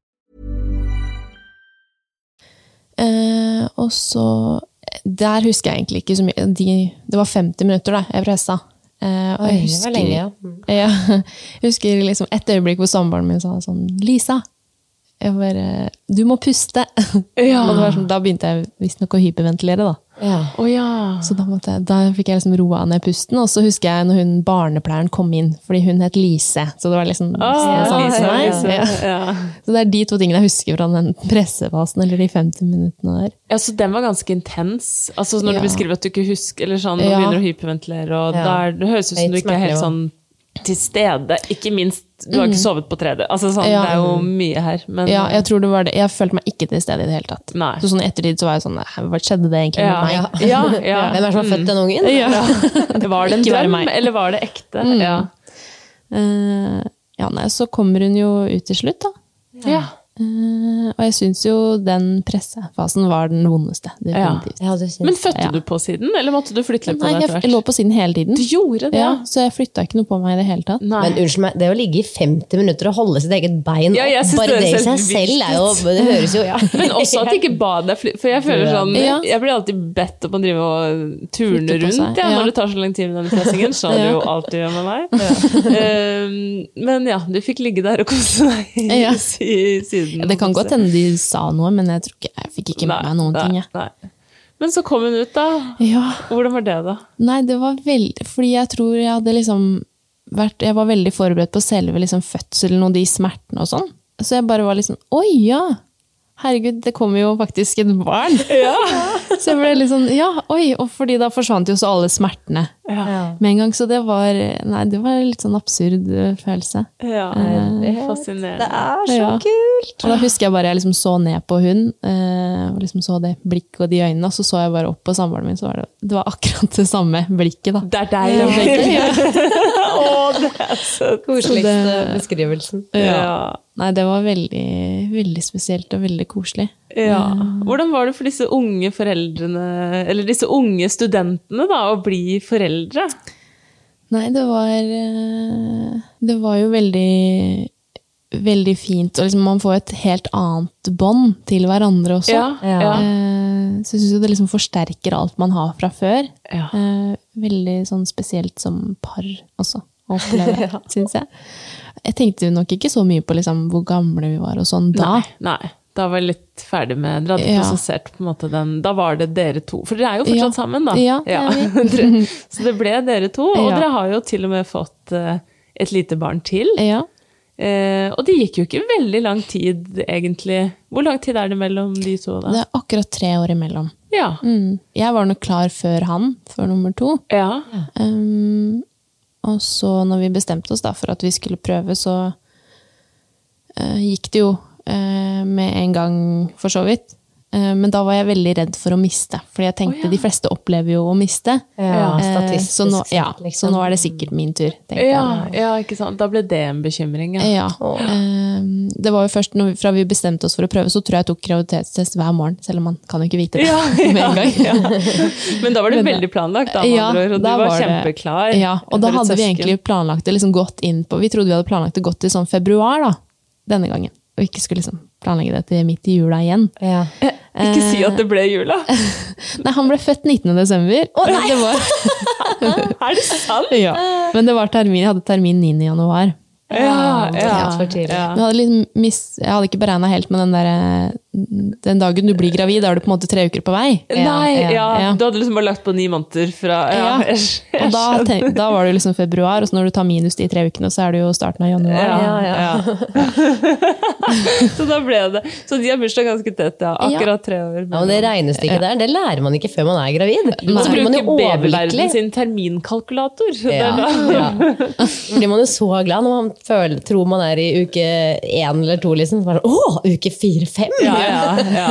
Eh, og så Der husker jeg egentlig ikke så mye. De, det var 50 minutter da, jeg pressa. Eh, og jeg husker, lenge, ja. Mm. ja. Jeg husker liksom et øyeblikk hvor samboeren min sa sånn Lisa, jeg bare, du må puste. og det var sånn, da begynte jeg visstnok å hyperventilere. da. Ja. Oh, ja. Så da, måtte da fikk jeg liksom roa ned pusten. Og så husker jeg når hun barnepleieren kom inn, fordi hun het Lise. Så det var liksom oh, sånn Lise. Lise. Ja. Så det er de to tingene jeg husker fra den pressefasen, eller de 50 minuttene der. ja, så den var ganske intens. Altså Når du beskriver at du ikke husker, eller sånn, nå begynner å hyperventilere, og Ja. da er, det høres ut som du ikke er helt sånn til stede. Ikke minst, du har ikke sovet på 3D. Altså, sånn, Mm. Ja. Det er jo mye her. Men, Ja, jeg tror det var det. Jeg følte meg ikke til stede i det hele tatt. Nei. Så sånn ettertid så var jeg sånn Hva skjedde det egentlig ja, med meg? ja, ja. Hvem er det som har født den ungen? Ja. Var det en drøm, eller var det ekte? Mm. Ja. Uh, ja, nei, så kommer hun jo ut til slutt, da. Ja. Eh, og jeg syns jo den pressefasen var den vondeste. Definitivt. Ja, Men fødte Ja. du på siden, eller måtte du flytte litt på Nei, jeg, jeg lå på siden hele tiden. Du gjorde det, Ja, så jeg flytta ikke noe på meg i det hele tatt. Nei. Men unnskyld meg, det å ligge i 50 minutter og holde sitt eget bein Ja, opp, bare det i seg selv er jo Det høres jo, ja. Men også at de ikke ba deg fly... For jeg føler sånn Ja. Jeg blir alltid bedt om å drive og turne rundt ja, ja. når det tar så lang tid med den pressingen. Skjønner du Ja. jo alt du gjør med meg. Uh, men ja, du fikk ligge der og kose deg i Ja. i siden. Ja, det kan godt hende de sa noe, men jeg tror ikke jeg fikk ikke med meg noen nei, ting. Jeg. nei. Men så kom hun ut, da. Ja. Hvordan var det, da? Nei, det var veldig Fordi jeg tror jeg hadde liksom vært Jeg var veldig forberedt på selve liksom fødselen og de smertene og sånn. Så jeg bare var liksom Oi, ja! Herregud, det kommer jo faktisk et barn! så jeg ble litt sånn Ja, oi! Og fordi da forsvant jo så alle smertene med en gang. Så det var Nei, det var en litt sånn absurd eh, følelse. Ja, Eh, Fascinerende. er så Ja. kult! Og da husker jeg bare jeg liksom så ned på hun, eh, og liksom så det blikket og de øynene, og så så jeg bare opp på samboeren min, så var det, det var akkurat det samme blikket, da. Det er deg. Ja. Å, det er så Koseligste beskrivelsen. Ja. Nei, det var veldig, veldig spesielt og veldig koselig. Ja. Hvordan var det for disse unge foreldrene, eller disse unge studentene, da, å bli foreldre? Nei, det var eh, Det var jo veldig Veldig fint. Og liksom man får et helt annet bånd til hverandre også. Ja. ja. Eh, Så jeg syns det liksom forsterker alt man har fra før. Ja. Eh, Veldig sånn spesielt som par også, å oppleve, syns jeg. Jeg tenkte nok ikke så mye på liksom hvor gamle vi var og sånn da. Nei, nei. Da var jeg litt ferdig med Dere hadde Ja. prosessert på en måte den Da var det dere to. For dere er jo fortsatt Ja. sammen, da. Ja, er Så det ble dere to. Og Ja. dere har jo til og med fått eh, et lite barn til. Ja. Eh, og det gikk jo ikke veldig lang tid, egentlig. Hvor lang tid er det mellom de to, da? Det er akkurat tre år imellom. Ja. Mm. Jeg var nok klar før han, før nummer to. ja. Um, og så når vi bestemte oss da for at vi skulle prøve, så uh, gikk det jo med en gang, for så vidt. Eh, men da var jeg veldig redd for å miste, fordi jeg tenkte oh, ja. de fleste opplever jo å miste. Ja, Eh, statistisk så, nå, ja, liksom. så nå er det sikkert min tur, tenkte Ja, jeg. ja, ikke sant. Da ble det en bekymring, ja. Ja. Eh, det var jo først når vi, fra vi bestemte oss for å prøve, så tror jeg jeg tok graviditetstest hver morgen, selv om man kan jo ikke vite det Ja, med en gang. ja. Men da var det Men- veldig planlagt, da, med Ja, andre ord, og du var, var kjempeklar. Ja, og da hadde vi egentlig planlagt det liksom godt inn på Vi trodde vi hadde planlagt det godt til sånn februar, da. Denne gangen. Og ikke skulle liksom planlegge det til midt i jula igjen. Ja. Ikke si at det ble jula! Nei, han ble født 19. desember. men det var, er det sant? ja. Men det var termin, jeg hadde termin 9. januar. Ja, ja. Ja. Jeg hadde, liksom mis, jeg hadde ikke beregna helt med den der den dagen du blir gravid, da er du på en måte tre uker på vei. Nei, ja, ja. Du hadde liksom bare lagt på ni måneder fra Ja, Ja. Og da, tenk, da var det liksom februar, og så når du tar minus de tre ukene, så er det jo starten av januar. Ja, Ja, ja. så da ble det Så de har bursdag ganske tett, ja. Akkurat tre år. Ja, men Det regnestykket der det lærer man ikke før man er gravid. Og så blir man jo overlykkelig. sin terminkalkulator. Så Ja, da, ja. Blir man jo så glad når man føler, tror man er i uke én eller to. Liksom. Så bare, Å, uke fire-fem! Ja, ja, ja.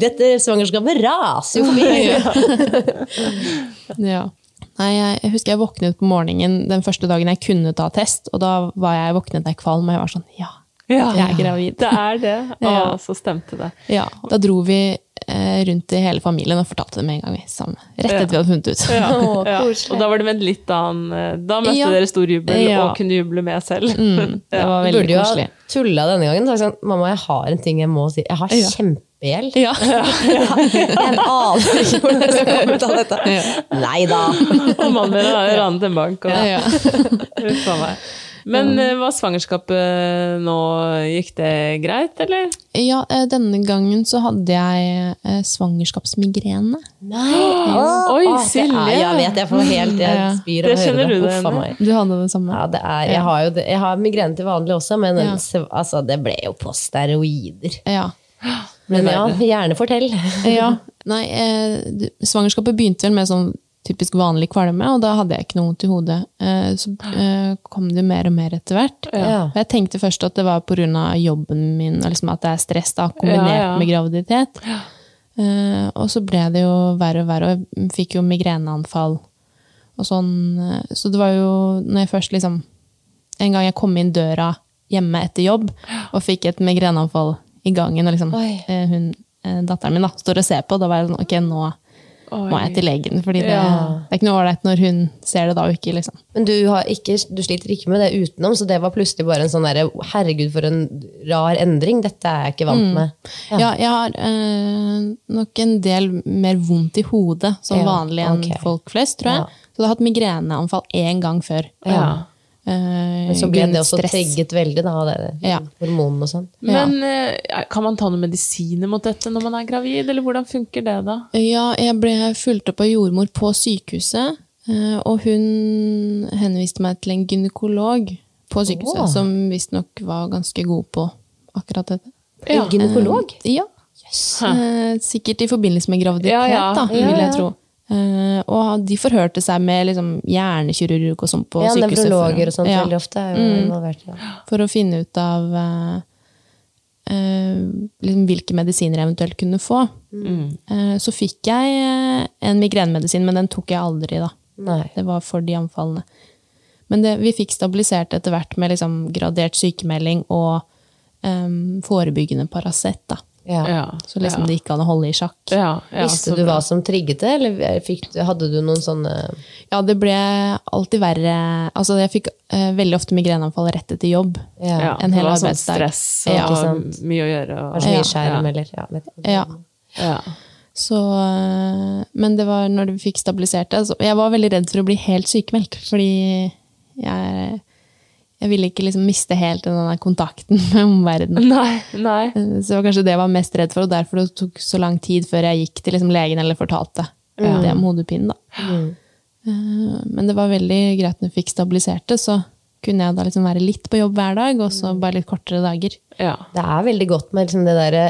Dette svangerskapet raser jo forbi! Ja. Nei, jeg, husker jeg våknet på morgenen den første dagen jeg kunne ta test, og da var jeg våknet jeg kvalm, og jeg var sånn Ja, ja, jeg er gravid. det er det. Å, Ja. så stemte det. Ja, Da dro vi rundt i hele familien og fortalte det med en gang. sammen. Rett etter vi hadde funnet ut. Ja, oh, ja. Og da var det med en litt annen eh, Da møtte Ja. dere stor jubel Ja. og kunne juble med selv. Mm, det var Du veldig burde jo ha tulla denne gangen. Sagt sånn, Mamma, jeg har en ting jeg må si. Jeg har Ja. kjempegjeld. Ja. Jeg aner ikke hvordan jeg skal komme ut av dette. Nei da! Og mannen min har ranet en bank. Og, Ja. Uff a meg. Men ja. var svangerskapet nå Gikk det greit, eller? ja, eh, denne gangen så hadde jeg eh, svangerskapsmigrene. Nei! Oi, Åh, Silje. Jeg vet, jeg får helt jeg Ja. spyr av av å kjenner du det. Du hadde det samme? Ja, det er, jeg, har jo det, jeg har migrene til vanlig også, men Ja. altså, det ble jo på steroider. Ja. Men ja, gjerne fortell. ja. Nei, eh, svangerskapet begynte vel med sånn typisk vanlig kvalme, og da hadde jeg ikke noe vondt i hodet. Eh, så eh, kom det mer og mer etter hvert. Ja. Og jeg tenkte først at det var pga. jobben min, liksom at det er stress da, kombinert Ja, ja. med graviditet. Eh, og så ble det jo verre og verre, og jeg fikk jo migreneanfall. Og sånn, så det var jo når jeg først liksom En gang jeg kom inn døra hjemme etter jobb og fikk et migreneanfall i gangen, og liksom hun, datteren min da, står og ser på, da var jeg sånn Ok, nå må jeg til legen. fordi det, Ja. det er ikke noe ålreit når hun ser det da, og ikke liksom. Men du, har ikke, du sliter ikke med det utenom, så det var plutselig bare en sånn derre Herregud, for en rar endring. Dette er jeg ikke vant Mm. med. Ja, jeg har øh, nok en del mer vondt i hodet som Ja, vanlig enn okay. folk flest, tror jeg. Ja. Så jeg har hatt migreneanfall én gang før. Ja. Eh, Men så ble det også tregget trigget veldig, da, av det Ja. hormonene og sånn. Men eh, kan man ta noen medisiner mot dette når man er gravid, eller hvordan funker det da? Ja, jeg ble fulgt opp av jordmor på sykehuset, eh, og hun henviste meg til en gynekolog på sykehuset, oh. som visstnok var ganske god på akkurat dette. En gynekolog? Ja. Yes. sikkert i forbindelse med graviditet, Ja, ja. da, vil jeg tro. Eh, og de forhørte seg med liksom, hjernekirurg og sånn på Ja, sykehuset. nevrologer og sånt ja, veldig ofte er jo Mm. involvert. Ja. For å finne ut av uh, uh, liksom, hvilke medisiner jeg eventuelt kunne få. Eh, så fikk jeg en migrenemedisin, men den tok jeg aldri, da. Nei. Det var for de anfallene. Men det, vi fikk stabilisert etter hvert med liksom, gradert sykemelding og um, forebyggende Paracet. da. Ja. Ja, Så liksom det gikk an å holde i sjakk. Ja, ja, Visste du hva som trigget det, eller fikk, hadde du noen sånne Ja, det ble alltid verre. Altså, jeg fikk uh, veldig ofte migreneanfall rett etter jobb. ja, en det var sånn stress og Ja. Mye å gjøre. Og, så mye skjerm, eller ja. Ja. ja. Så, eh, men det var når vi fikk stabilisert det altså, Jeg var veldig redd for å bli helt sykemeldt, fordi jeg, jeg ville ikke liksom miste helt den kontakten med omverdenen. Nei, nei. Så det var kanskje det jeg var mest redd for, og derfor det tok så lang tid før jeg gikk til liksom legen eller fortalte det om hodepinen. Da. Eh, Men det var veldig greit når jeg fikk stabilisert det, så kunne jeg da liksom være litt på jobb hver dag, og så bare litt kortere dager. Ja. Det er veldig godt med liksom det derre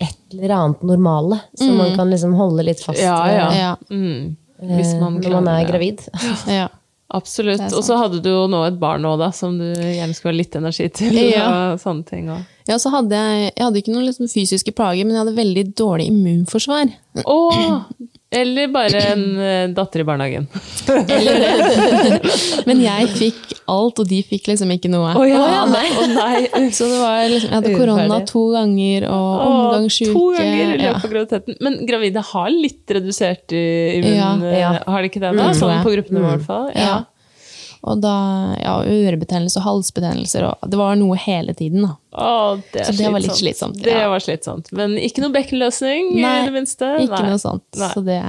et eller annet normale, som man kan liksom holde litt fast Ja, ved ja. Ja. Mm. eh, Hvis man når man er gravid. gravid. Ja. Absolutt. Og så hadde du jo nå et barn nå, da, som du gjerne skulle ha litt energi til. Ja. Og sånne ting også. Ja, så hadde jeg, jeg hadde ikke noen liksom fysiske plager, men jeg hadde veldig dårlig immunforsvar. Åh, eller bare en eh, datter i barnehagen. Men jeg fikk alt, og de fikk liksom ikke noe. Å ja, nei. Oh, nei. Så det var liksom, jeg hadde korona to ganger, og Åh, omgangssjuke. To ganger i løpet ja. av graviditeten. Men gravide har litt redusert i immun... Ja. eh, Ja. Har de ikke det? Mm, da? tror Sånn på gruppenivå, i hvert fall. Ja. Ja. Og da, ja, ørebetennelse og halsbetennelser, og det var noe hele tiden da. Åh, det Så det var litt slitsomt, Det var slitsomt. Men ikke noe bekkenløsning, i det minste? Ikke Nei. noe sånt. Nei. Så det,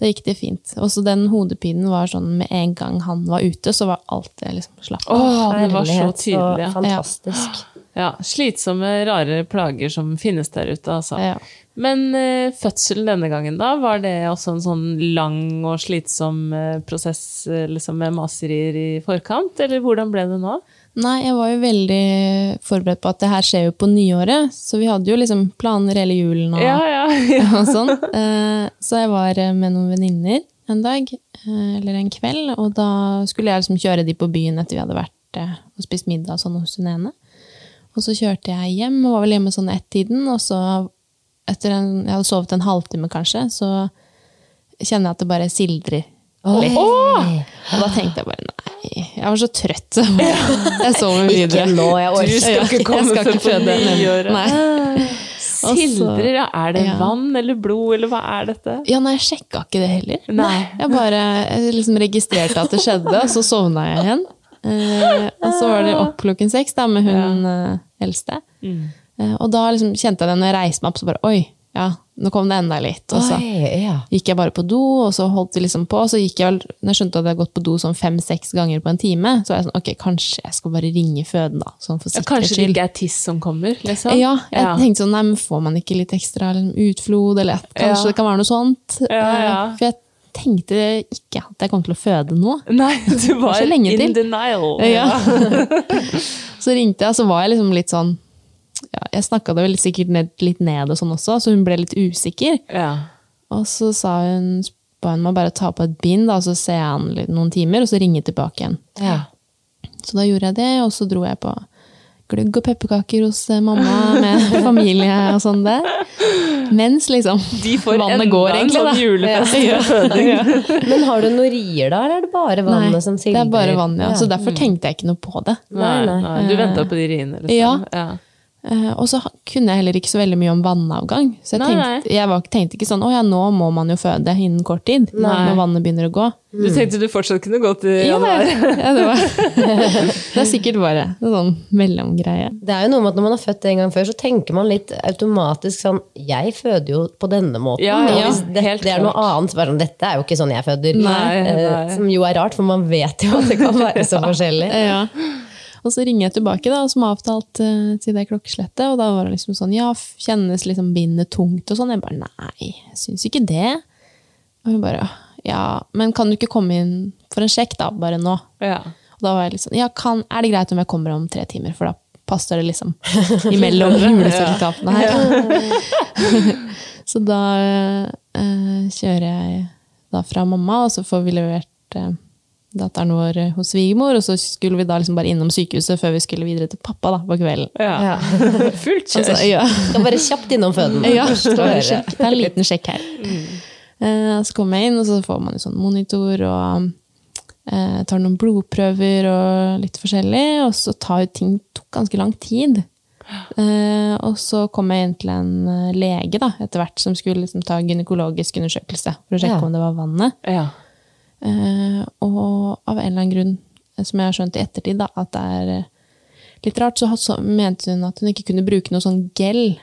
det gikk det fint. Også den hodepinen var sånn, med en gang han var ute, så var alt det liksom slapp av. Åh, det var så tydelig. ja. fantastisk. Ja, slitsomme, rare plager som finnes der ute, altså. Ja. Men eh, fødselen denne gangen, da? Var det også en sånn lang og slitsom eh, prosess eh, liksom med maserier i forkant, eller hvordan ble det nå? Nei, jeg var jo veldig forberedt på at det her skjer jo på nyåret, så vi hadde jo liksom planer hele julen og, Ja, ja. ja. og sånn. Eh, Så jeg var eh, med noen venninner en dag, eh, eller en kveld, og da skulle jeg liksom kjøre de på byen etter vi hadde vært og spist middag og sånn hos hun ene. Og så kjørte jeg hjem, og var vel hjemme sånn ett-tiden, og så etter en, jeg hadde sovet en halvtime kanskje, så kjenner jeg at det bare sildrer litt. Og da tenkte jeg bare nei, jeg var så trøtt. Jeg sover videre. Ikke nå, jeg orker ikke komme før på nyåret. Nei. Sildrer, ja. Er det Ja. vann eller blod, eller hva er dette? Ja, nei, jeg sjekka ikke det heller. Nei. Jeg bare jeg liksom registrerte at det skjedde, og så sovna jeg igjen. Eh, og så var det opp klokken seks da, med hun eh, eldste. Mm. og da liksom kjente jeg det når jeg reiste meg opp, så bare oi, ja, nå kom det enda litt. Og så Oi, ja. gikk jeg bare på do, og så holdt vi liksom på. Og så gikk jeg vel, når jeg skjønte at jeg hadde gått på do sånn fem-seks ganger på en time, så var jeg sånn, ok, kanskje jeg skal bare ringe føden da, sånn for Ja, kanskje det ikke er tiss som kommer, liksom? Ja, jeg Ja. tenkte sånn, nei, men får man ikke litt ekstra liksom, utflod, eller kanskje det kan være noe sånt. Ja, ja. Eh, For jeg tenkte ikke at jeg kom til å føde nå. Nei, du var in til. denial. Ja. så ringte jeg, så var jeg liksom litt sånn, ja, jeg snakket det vel sikkert ned, litt ned og sånn også, så hun ble litt usikker. Ja. Og så sa hun, ba hun meg bare ta på et bind, da, så ser jeg han noen timer, og så ringe tilbake igjen. Ja. Så da gjorde jeg det, og så dro jeg på gløgg og pepperkaker hos eh, mamma med familie og sånn der. Mens liksom De får vannet enda går, en egentlig, sånn julefest Ja. ja. Men har du noen rier da, eller er det bare vannet Nei, som det er bare vann, ja. Så derfor tenkte jeg ikke noe på det. Nei, Nei, nei. Du venta på de riene, liksom? Ja. Eh, og så kunne jeg heller ikke så veldig mye om vannavgang. Så jeg Nei, tenkte, jeg var, tenkte ikke sånn å ja, nå må man jo føde innen kort tid. Nei. Når vannet begynner å gå. Du tenkte du fortsatt kunne gå til januar? ja, det, var, det er sikkert bare en sånn mellomgreie. Det er jo noe med at Når man har født en gang før, så tenker man litt automatisk sånn Jeg føder jo på denne måten. Ja, ja, hvis det, helt det er noe annet, bare sånn Dette er jo ikke sånn jeg føder. Nei, Eh, nei. Som jo er rart, for man vet jo at det kan være så forskjellig. Ja. Og så ringer jeg tilbake, da, som avtalt eh, til det klokkeslettet. Og da var det liksom sånn Ja, kjennes liksom bindet tungt og sånn? Jeg bare nei, jeg syns ikke det. Og hun bare ja, men kan du ikke komme inn for en sjekk, da? Bare nå. Ja. Og da var jeg litt sånn Ja, kan, er det greit om jeg kommer om tre timer? For da passer det liksom imellom juleselskapene her. så da uh, kjører jeg da fra mamma, og så får vi levert eh, datteren vår hos svigermor, og så skulle vi da liksom bare innom sykehuset før vi skulle videre til pappa da, på kvelden. ja. Fullt kjør. Altså, ja. Skal bare kjapt innom føden. Ja, en sjekk. Er en liten sjekk her. Eh, så kommer jeg inn, og så får man en sånn monitor og eh, tar noen blodprøver og litt forskjellig. Og så tar jo ting tok ganske lang tid. Uh, og så kom jeg inn til en eh, lege da, etter hvert som skulle liksom, ta gynekologisk undersøkelse for å sjekke Ja. om det var vannet. Ja. Eh, og av en eller annen grunn, eh, som jeg har skjønt i ettertid, da, at det er eh, litt rart, så, så mente hun at hun ikke kunne bruke noe sånn gel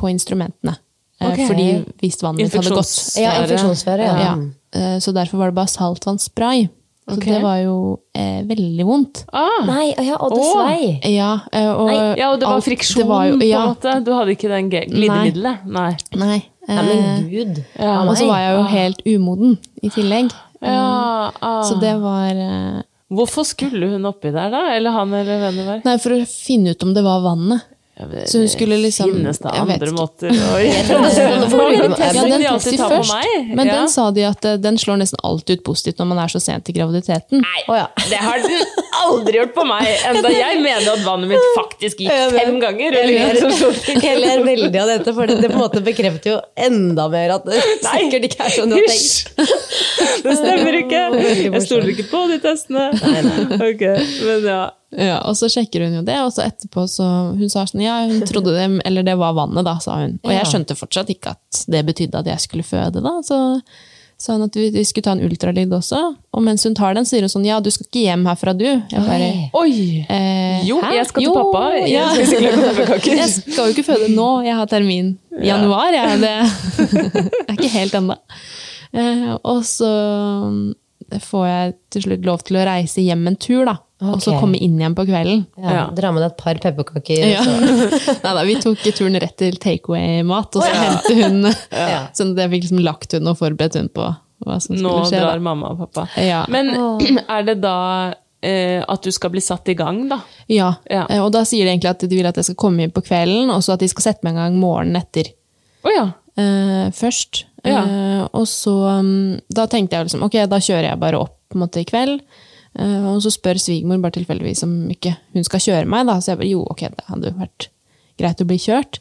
på instrumentene. Eh, Ok. Fordi hvis vannet mitt hadde gått Ja, infeksjonsføre. Ja. ja. eh, Så derfor var det bare saltvannsspray. Så okay. det var jo eh, veldig vondt. Ah, Nei, ja, og det svei. Ja, eh, og ja, og det var alt- friksjon, det var jo- på en måte. Du hadde ikke den glidemiddelet? Nei. Nei. Nei, eh, men gud. Ja. og så var jeg jo helt umoden i tillegg. Ja, ah. Så det var eh, Hvorfor skulle hun oppi der, da? Eller han eller hvem det var? Nei, for å finne ut om det var vannet. Ja, Så hun skulle liksom- Finnes det vet andre måter å gjøre først, men den sa de at eh, den slår nesten alltid ut positivt når man er så sent i graviditeten. Å ja. Det har den aldri gjort på meg, enda jeg mener at vannet mitt faktisk gikk fem ganger. Jeg Eller ler, veldig av dette, for det, det på en måte bekrefter jo enda mer at det sikkert ikke er sånn du har tenkt. Det stemmer ikke. Jeg stoler ikke på de testene. Ok, men ja. Ja, og så sjekker hun jo det, og så etterpå så Hun sa sånn Ja, hun trodde det Eller det var vannet, da, sa hun. Og jeg skjønte fortsatt ikke at det betydde at jeg skulle føde, da. Så sa hun at vi, vi skulle ta en ultralyd også. Og mens hun tar den, sier hun sånn Ja, du skal ikke hjem herfra, du. Jeg bare Oi. Eh, Jo, hæ? jeg skal til Jo, pappa. Jeg Ja. skal. Jeg skal jo ikke føde nå, jeg har termin i januar. Jeg, det er ikke helt ennå. Eh, og så får jeg til slutt lov til å reise hjem en tur, da. Og så komme inn igjen på kvelden. Ja, Ja. Dra med deg et par pepperkaker. Ja. Nei da, vi tok turen rett til takeaway-mat, og så hentet hun Sånn at jeg fikk liksom lagt hun og forberedt hun på hva som Nå skulle skje. drar Da. mamma og pappa. Ja. Men er det da eh, at du skal bli satt i gang, da? Ja. Ja. eh, og da sier de egentlig at de vil at jeg skal komme inn på kvelden, og så at de skal sette meg i gang morgenen etter. Oh, ja. eh, først. Ja. Uh, og så um, Da tenkte jeg liksom, ok, da kjører jeg bare opp på en måte, i kveld. Uh, og så spør svigermor bare tilfeldigvis om ikke hun skal kjøre meg. Da. Så jeg bare jo, ok, det hadde jo vært greit å bli kjørt.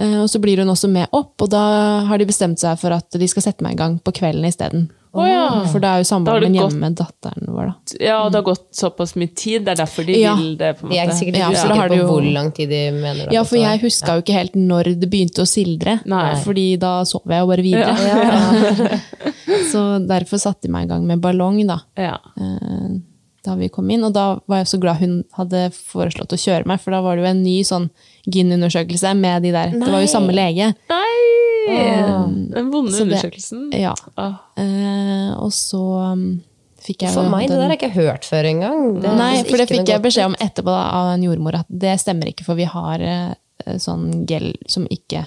Eh, og så blir hun også med opp, og da har de bestemt seg for at de skal sette meg i gang på kvelden isteden. Å ja. For det er jo samboeren min hjemme med datteren vår, da. ja, det har gått såpass mye tid. Det er derfor de Ja. vil det. på en De er måte. sikkert Ja, for da har usikre det på jo- hvor lang tid de mener det Ja, for jeg huska jo ikke helt når det begynte å sildre. Nei. Fordi da sov jeg jo bare videre. så derfor satte de meg i gang med ballong, da. Ja. eh, da vi kom inn. Og da var jeg så glad hun hadde foreslått å kjøre meg, for da var det jo en ny sånn gyn-undersøkelse med de der. Det var jo samme lege. Nei! Den vonde Så det- undersøkelsen. Ja. Eh, og så um, fikk jeg For meg, meg, det der har jeg ikke hørt før engang. Det Nei, for det fikk jeg beskjed om etterpå da, av en jordmor, at det stemmer ikke, for vi har eh, sånn gel som ikke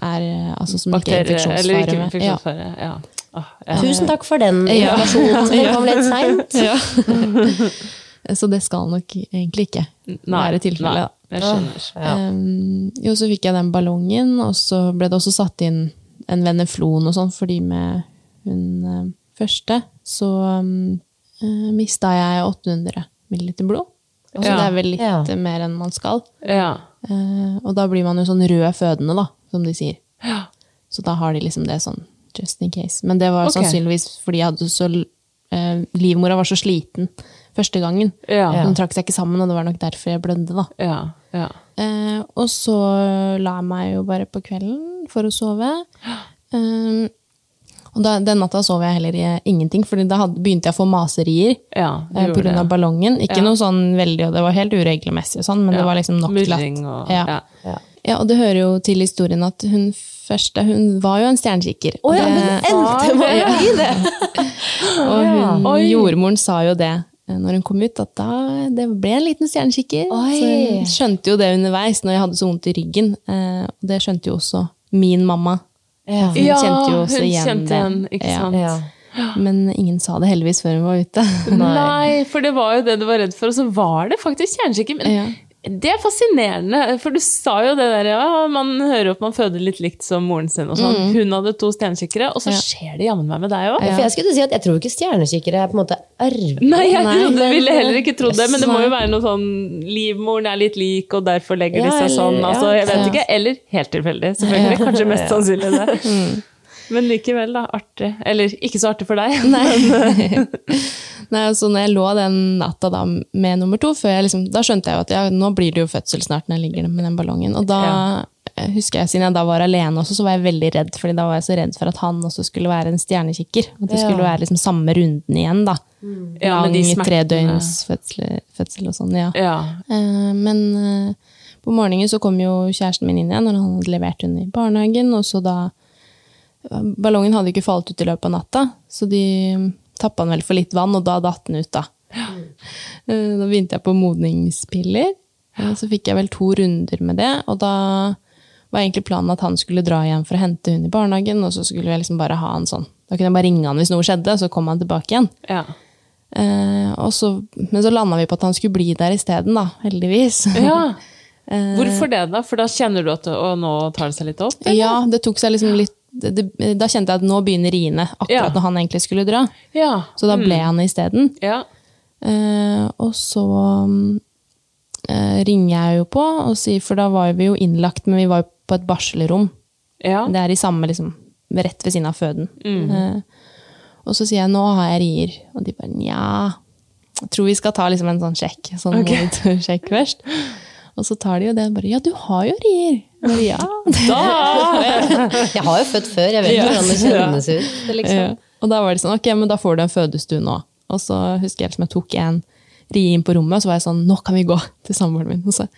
er eh, Altså som ikke er Bakterier, eller ikke infeksjonsfare. Ja. Ja. Oh, ja. Tusen takk for den Ja. informasjonen. Den kom litt seint. Så det skal nok egentlig ikke være tilfellet. Jeg skjønner. Ja. Um, jo, så fikk jeg den ballongen, og så ble det også satt inn en veneflon og sånn, fordi med hun eh, første så um, uh, mista jeg 800 milliliter blod. Så Ja. det er vel litt Ja. eh, mer enn man skal. Ja. Uh, og da blir man jo sånn rød fødende, da, som de sier. Ja. Så da har de liksom det sånn just in case. Men det var okay. sannsynligvis fordi jeg hadde så uh, Livmora var så sliten første gangen. Ja. Den trakk seg ikke sammen, og det var nok derfor jeg blødde, da. Ja. Ja. Eh, og så la jeg meg jo bare på kvelden for å sove. Eh, og da, den natta sov jeg heller i ingenting, for da hadde, begynte jeg å få maserier ja eh, gjorde på grunn av ballongen. Ikke Ja. noe sånn veldig, og det var helt uregelmessig, sånn, men Ja. det var liksom nok til at og ja. ja. Ja, og det hører jo til historien at hun første hun var jo en stjernekikker. Å ja, Det- men endte med å bli det! og hun, jordmoren sa jo det eh, når hun kom ut, at da, det ble en liten stjernekikker. Så hun skjønte jo det underveis når jeg hadde så vondt i ryggen. eh, Og det skjønte jo også min mamma. Ja. Hun kjente jo også hun igjen kjente det. igjen, ikke Ja. sant? Ja. Men ingen sa det heldigvis før hun var ute. Nei, for det var jo det du var redd for, og så var det faktisk kjerneskikke. Men Ja. Det er fascinerende, for du sa jo det der, ja, man hører opp man føder litt likt som moren sin og sånn. Hun hadde to stjernekikkere, og så Ja. skjer det jammen meg med deg òg. For jeg skulle si at jeg tror ikke stjernekikkere er på en måte arvelige. Nei, jeg Nei, trodde, men- ville heller ikke trodd det, men det må jo være noe sånn Livmoren er litt lik, og derfor legger de seg sånn. Altså, jeg vet ikke. Eller helt tilfeldig, selvfølgelig. Kanskje mest sannsynlig det. Men likevel, da. Artig. Eller ikke så artig for deg. Nei. Nei, så når jeg lå den natta da med nummer to, liksom, da skjønte jeg jo at ja, nå blir det jo fødsel snart når jeg ligger med den ballongen. Og da Ja. eh, husker jeg, siden jeg da var alene også, så var jeg veldig redd, fordi da var jeg så redd for at han også skulle være en stjernekikker. At det Ja. skulle være liksom samme runden igjen, da. Ja, med Lang de smertene. tredøgns fødsel, fødsel og sånn, ja. Ja. Uh, Men uh, på morgenen så kom jo kjæresten min inn igjen når han hadde levert henne i barnehagen. Og så da Ballongen hadde ikke falt ut i løpet av natta, så de tappa den vel for litt vann, og da datt den ut, da. Eh, Da begynte jeg på modningspiller. Eh, Så fikk jeg vel to runder med det, og da var egentlig planen at han skulle dra hjem for å hente hun i barnehagen, og så skulle jeg liksom bare ha han sånn. Da kunne jeg bare ringe han hvis noe skjedde, så kom han tilbake igjen. ja. Eh, så, men så landa vi på at han skulle bli der isteden, da. Heldigvis. ja. Eh, Hvorfor det, da? For da kjenner du at å, nå tar det seg litt opp? eller? ja, det tok seg liksom litt det, det, Da kjente jeg at nå begynner riene, akkurat Ja. når han egentlig skulle dra. Ja. Så da ble han isteden. Ja. Eh, og så eh, ringer jeg jo på, og sier, for da var vi jo innlagt, men vi var jo på et barselrom. ja. Det er i samme, liksom, rett ved siden av føden. Eh, og så sier jeg nå har jeg rier, og de bare nja. Jeg tror vi skal ta liksom en sånn sjekk. Sånn okay. sjekk først. Og så tar de jo det og bare Ja, du har jo rier! Bare, ja. Da! Jeg har jo født før, jeg vet ikke hvordan det kjennes ut. Liksom. Ja. Og da var det sånn, ok, men da får du en fødestue nå. Og så husker jeg liksom jeg tok en ri inn på rommet, og så var jeg sånn Nå kan vi gå til samboeren min. Og så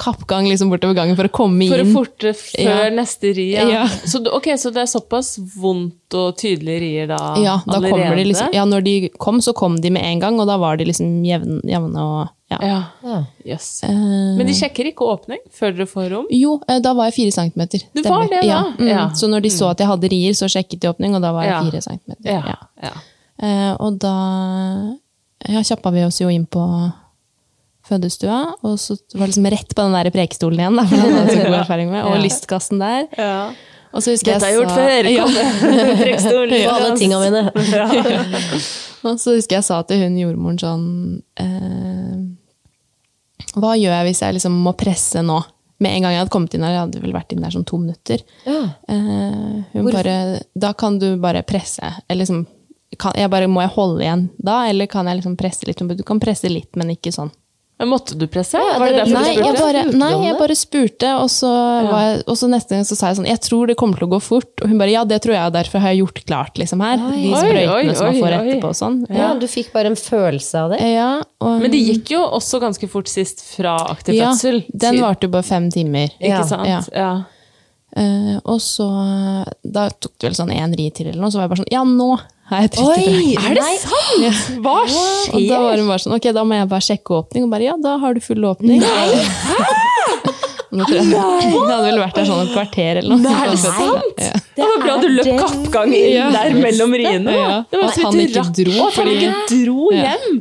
kappgang liksom bortover gangen for å komme For å inn. forte før Ja. neste ri, ja. Ja. Så, ok, så det er såpass vondt og tydelige rier da ja, da allerede? kommer de liksom, ja, når de kom, så kom de med en gang, og da var de liksom jevne, jevne og ja. Ja, Yes. Eh, Men de sjekker ikke åpning før dere får rom? Jo, eh, da var jeg fire centimeter. Du var det, da? Ja. Mm. Ja. Så når de så at jeg hadde rier, så sjekket de åpning, og da var jeg Ja. fire centimeter. Ja. Ja. ja. Eh, og da ja, kjappa vi oss jo inn på fødestua, og så var det liksom rett på den der prekestolen igjen, da, for den hadde så god erfaring med, og lystkassen der. ja. Og så husker Dette har jeg jeg gjort sa- før! Ja. Kom, Prekestolen. På alle tinga mine. Og så husker jeg sa til hun jordmoren sånn eh, Hva gjør jeg hvis jeg liksom må presse nå? Med en gang jeg hadde kommet inn her, jeg hadde vel vært inn der sånn to minutter. Ja. Eh, bare Da kan du bare presse. Eller liksom kan, jeg bare, Må jeg holde igjen da, eller kan jeg liksom presse litt? Du kan presse litt, men ikke sånn. Men Måtte du presse? Ja, var det Nei, du jeg bare, Spurte nei, jeg bare spurte, og så, var jeg, og så neste gang så sa jeg sånn Jeg tror det kommer til å gå fort. Og hun bare ja, det tror jeg, og derfor har jeg gjort klart liksom her. De sprøytene oi, som man får oi, oi. etterpå og sånn. Ja, du fikk bare en følelse av det? Ja, og, Men det gikk jo også ganske fort sist fra aktiv ja, fødsel. den varte jo bare fem timer. Ikke sant? ja. Ja. Eh, og så Da tok det vel sånn én ri til, eller noe, så var jeg bare sånn Ja, nå har jeg trykket Oi, i er det sant? Hva Og da var hun bare sånn Ok, da må jeg bare sjekke åpning. Og bare ja, da har du full åpning. Nå tror jeg, Det hadde vel vært der sånn et kvarter eller noe. Er det sant? Ja. Det var bra du løp kappgang inn Ja. der mellom riene. Ja. Det var At så han ikke rakk- dro, at han ikke dro Ja. hjem!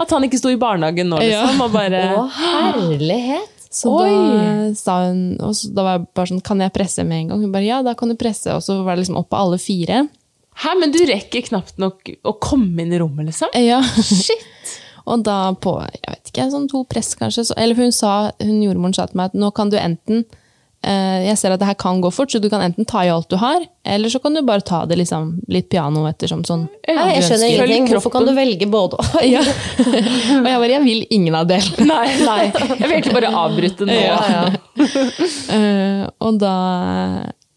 At han ikke sto i barnehagen nå, Ja. liksom. Og bare Å, herlighet! Så da sa hun Og så da var jeg bare sånn Kan jeg presse med en gang? Hun bare ja, da kan du presse. Og så var det liksom opp på alle fire. Hæ, men du rekker knapt nok å komme inn i rommet, liksom? Ja. Shit! Og da på jeg vet ikke, sånn to press kanskje, så, eller hun sa, hun jordmoren sa til meg at nå kan du enten eh, Jeg ser at det her kan gå fort, så du kan enten ta i alt du har, eller så kan du bare ta det liksom litt piano ettersom sånn. Nei, jeg skjønner ønsker. ingenting. Hvorfor kan du velge både og? Ja. Og jeg bare Jeg vil ingen av delene. Nei, nei. Jeg vil egentlig bare avbryte nå. Ja, Eh, og da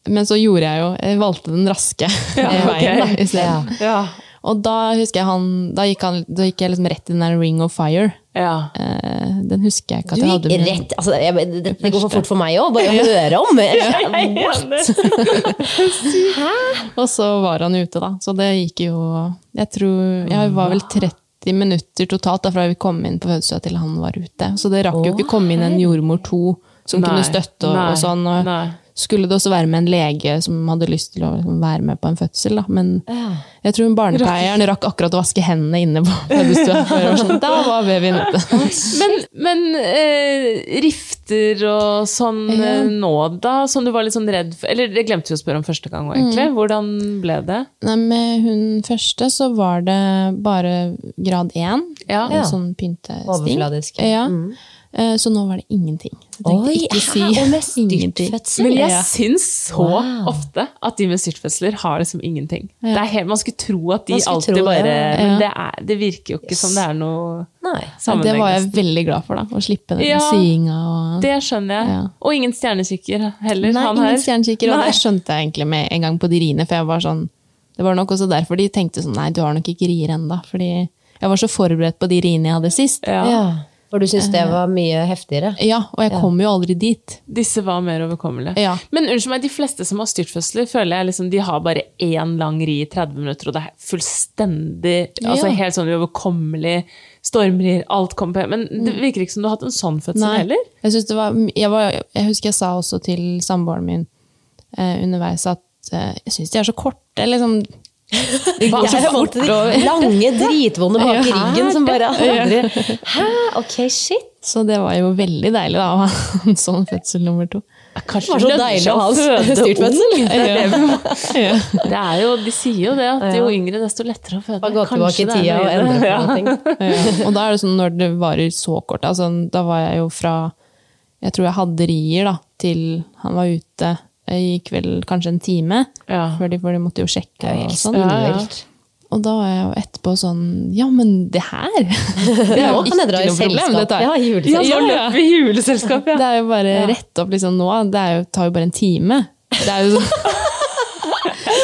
Men så gjorde jeg jo Jeg valgte den raske eh, veien, da, ok. i stedet. Ja. Og da husker jeg han Da gikk, han, da gikk jeg liksom rett i den der Ring of Fire. ja. Eh, den husker jeg ikke at jeg hadde. Du gikk rett altså, jeg, det, det går for fort for meg òg, bare å høre om. Og så var han ute, da. Så det gikk jo Jeg tror Jeg var vel 30 minutter totalt da fra vi kom inn på fødestua til han var ute. Så det rakk jo ikke komme inn en jordmor to som Nei, kunne støtte og, nei, og sånn. Og nei. Skulle det også være med en lege som hadde lyst til å liksom, være med på en fødsel, da. Men jeg tror barnepleieren rakk akkurat å vaske hendene inne på fødestua. Sånn, da var babyen ute. Men, men eh, rifter og sånn Ja. eh, nå, da? Som du var litt sånn redd for Eller det glemte vi å spørre om første gang òg, egentlig. Mm. Hvordan ble det? Nei, med hun første så var det bare grad én. Ja. En sånn pyntesting. Overfladisk. Ja. Mm. Eh, Så nå var det ingenting. Oi, ikke si og med ingenting. styrtfødsel? Men jeg Ja. syns så Wow. ofte at de med styrtfødsler har liksom ingenting. Det er helt, man skulle tro at de alltid tro det, bare ja. Men Ja. det, er, det virker jo ikke som det er noe Nei. sammenheng. Det var jeg veldig glad for, da. Å slippe den Ja, syinga. Og... Det skjønner jeg. Ja. Og ingen stjernekikker heller. Nei, han ingen stjernekikker. Og det skjønte jeg egentlig med en gang på de riene. For jeg var sånn Det var nok også derfor de tenkte sånn Nei, du har nok ikke rier ennå. Fordi jeg var så forberedt på de riene jeg hadde sist. Ja. For du syns det var mye heftigere? Ja, og jeg kom jo aldri dit. Disse var mer overkommelige. Ja. Men unnskyld meg, de fleste som har styrtfødsler, føler jeg liksom, de har bare én lang ri i 30 minutter, og det er fullstendig altså Ja. Helt sånn uoverkommelig. Stormrir, alt kommer på. Men det virker ikke som du har hatt en sånn fødsel Nei. heller. Jeg, det var, jeg, var, jeg husker jeg sa også til samboeren min eh, underveis at eh, jeg syns de er så korte. Liksom, de går så fort og over. lange, dritvonde bak i ryggen som bare aldri Hæ? Ok, shit. Så det var jo veldig deilig da, å ha en sånn fødsel nummer to. Kanskje Det var så deilig å ha styrt fødsel. Det, det, Ja. det er jo, de sier jo det, at jo yngre, desto lettere å føde. Bare gå tilbake i det tida og endre på ting. Ja. Og da er det sånn når det varer så kort altså, Da var jeg jo fra Jeg tror jeg hadde rier da, til han var ute. Jeg gikk vel kanskje en time, Ja. for, de, for de måtte jo sjekke. Det Og, sånn. Ja, og da var jeg jo etterpå sånn Ja, men det her Det er jo kan jeg dra i ikke noe problem. Dette Ja, er, juleselskap. Ja, Ja, ja. vi i juleselskap, ja. det er jo bare rett opp liksom nå. Det er jo, tar jo bare en time. Det er jo så,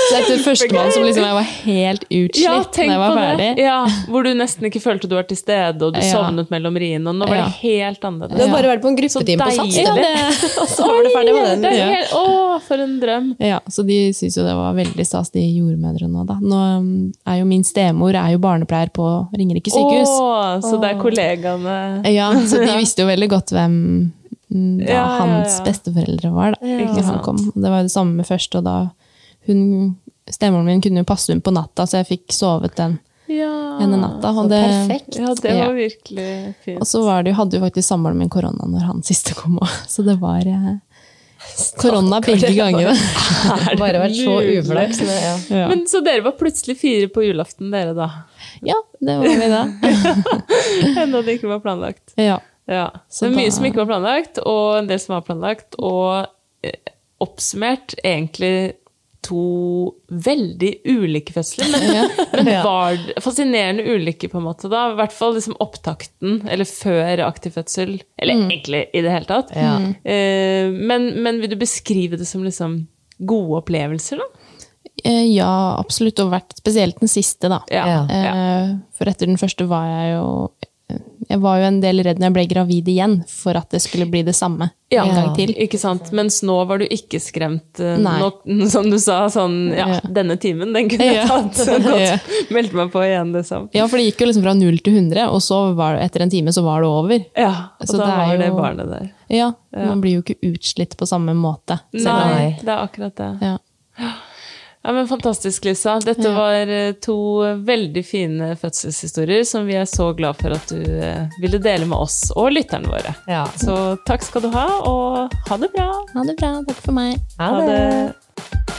Så etter førstemann som liksom jeg var helt utslitt Ja, når jeg var på ferdig. det. Ja, hvor du nesten ikke følte du var til stede, og du Ja. sovnet mellom riene. Og nå var det helt annerledes. Du har bare vært på en gruppetime på Sats, Ja, det- og så var du ferdig med den. Er Ja. helt, å, for en drøm. Ja, så de syns jo det var veldig stas, de jordmødrene. Da. Nå er jo min stemor er jo barnepleier på Ringerike sykehus. Å, så det er kollegaene Ja, så de visste jo veldig godt hvem mm, da, Ja, ja, hans ja. besteforeldre var. Da, Ikke sant. kom. Det var jo det samme med først, og da hun, Stemoren min kunne jo passe hun på natta, så jeg fikk sovet den Ja. ene natta. Og Så det, perfekt. Ja, det Ja. var virkelig fint. Og så var det, hadde jo faktisk samboeren min korona når han siste kom òg, så det var eh, korona begge gangene. Bare vært så uflaks. men Ja. Ja. Men Så dere var plutselig fire på julaften, dere, da? ja, det var vi da. Enda det ikke var planlagt. Ja. Ja. Så det er mye da- som ikke var planlagt, og en del som var planlagt. Og eh, oppsummert egentlig to veldig ulike fødsler. Men, men var fascinerende ulike, på en måte, da? I hvert fall liksom opptakten, eller før aktiv fødsel. Eller egentlig i det hele tatt. Ja. Eh, men, men vil du beskrive det som liksom gode opplevelser, da? Eh, ja, absolutt. Og vært spesielt den siste, da. Ja. Ja. ja. Eh, For etter den første var jeg jo Jeg var jo en del redd når jeg ble gravid igjen, for at det skulle bli det samme Ja, en gang til. Ikke sant? Mens nå var du ikke skremt. eh. Nå, som du sa, sånn Ja, Ja. denne timen, den kunne jeg tatt. Så godt. Meldte meg på igjen, liksom. Ja, for det gikk jo liksom fra null til 100, og så var det, etter en time så var det over. Ja, og Så da det var var det barnet der. Ja, Man blir jo ikke utslitt på samme måte. Nei, det er akkurat det. Ja. Ja, men Fantastisk, Lisa. Dette var eh, to veldig fine fødselshistorier som vi er så glad for at du eh, ville dele med oss og lytterne våre. Ja. Så takk skal du ha, og ha det bra. Ha det bra. Takk for meg. Ha det.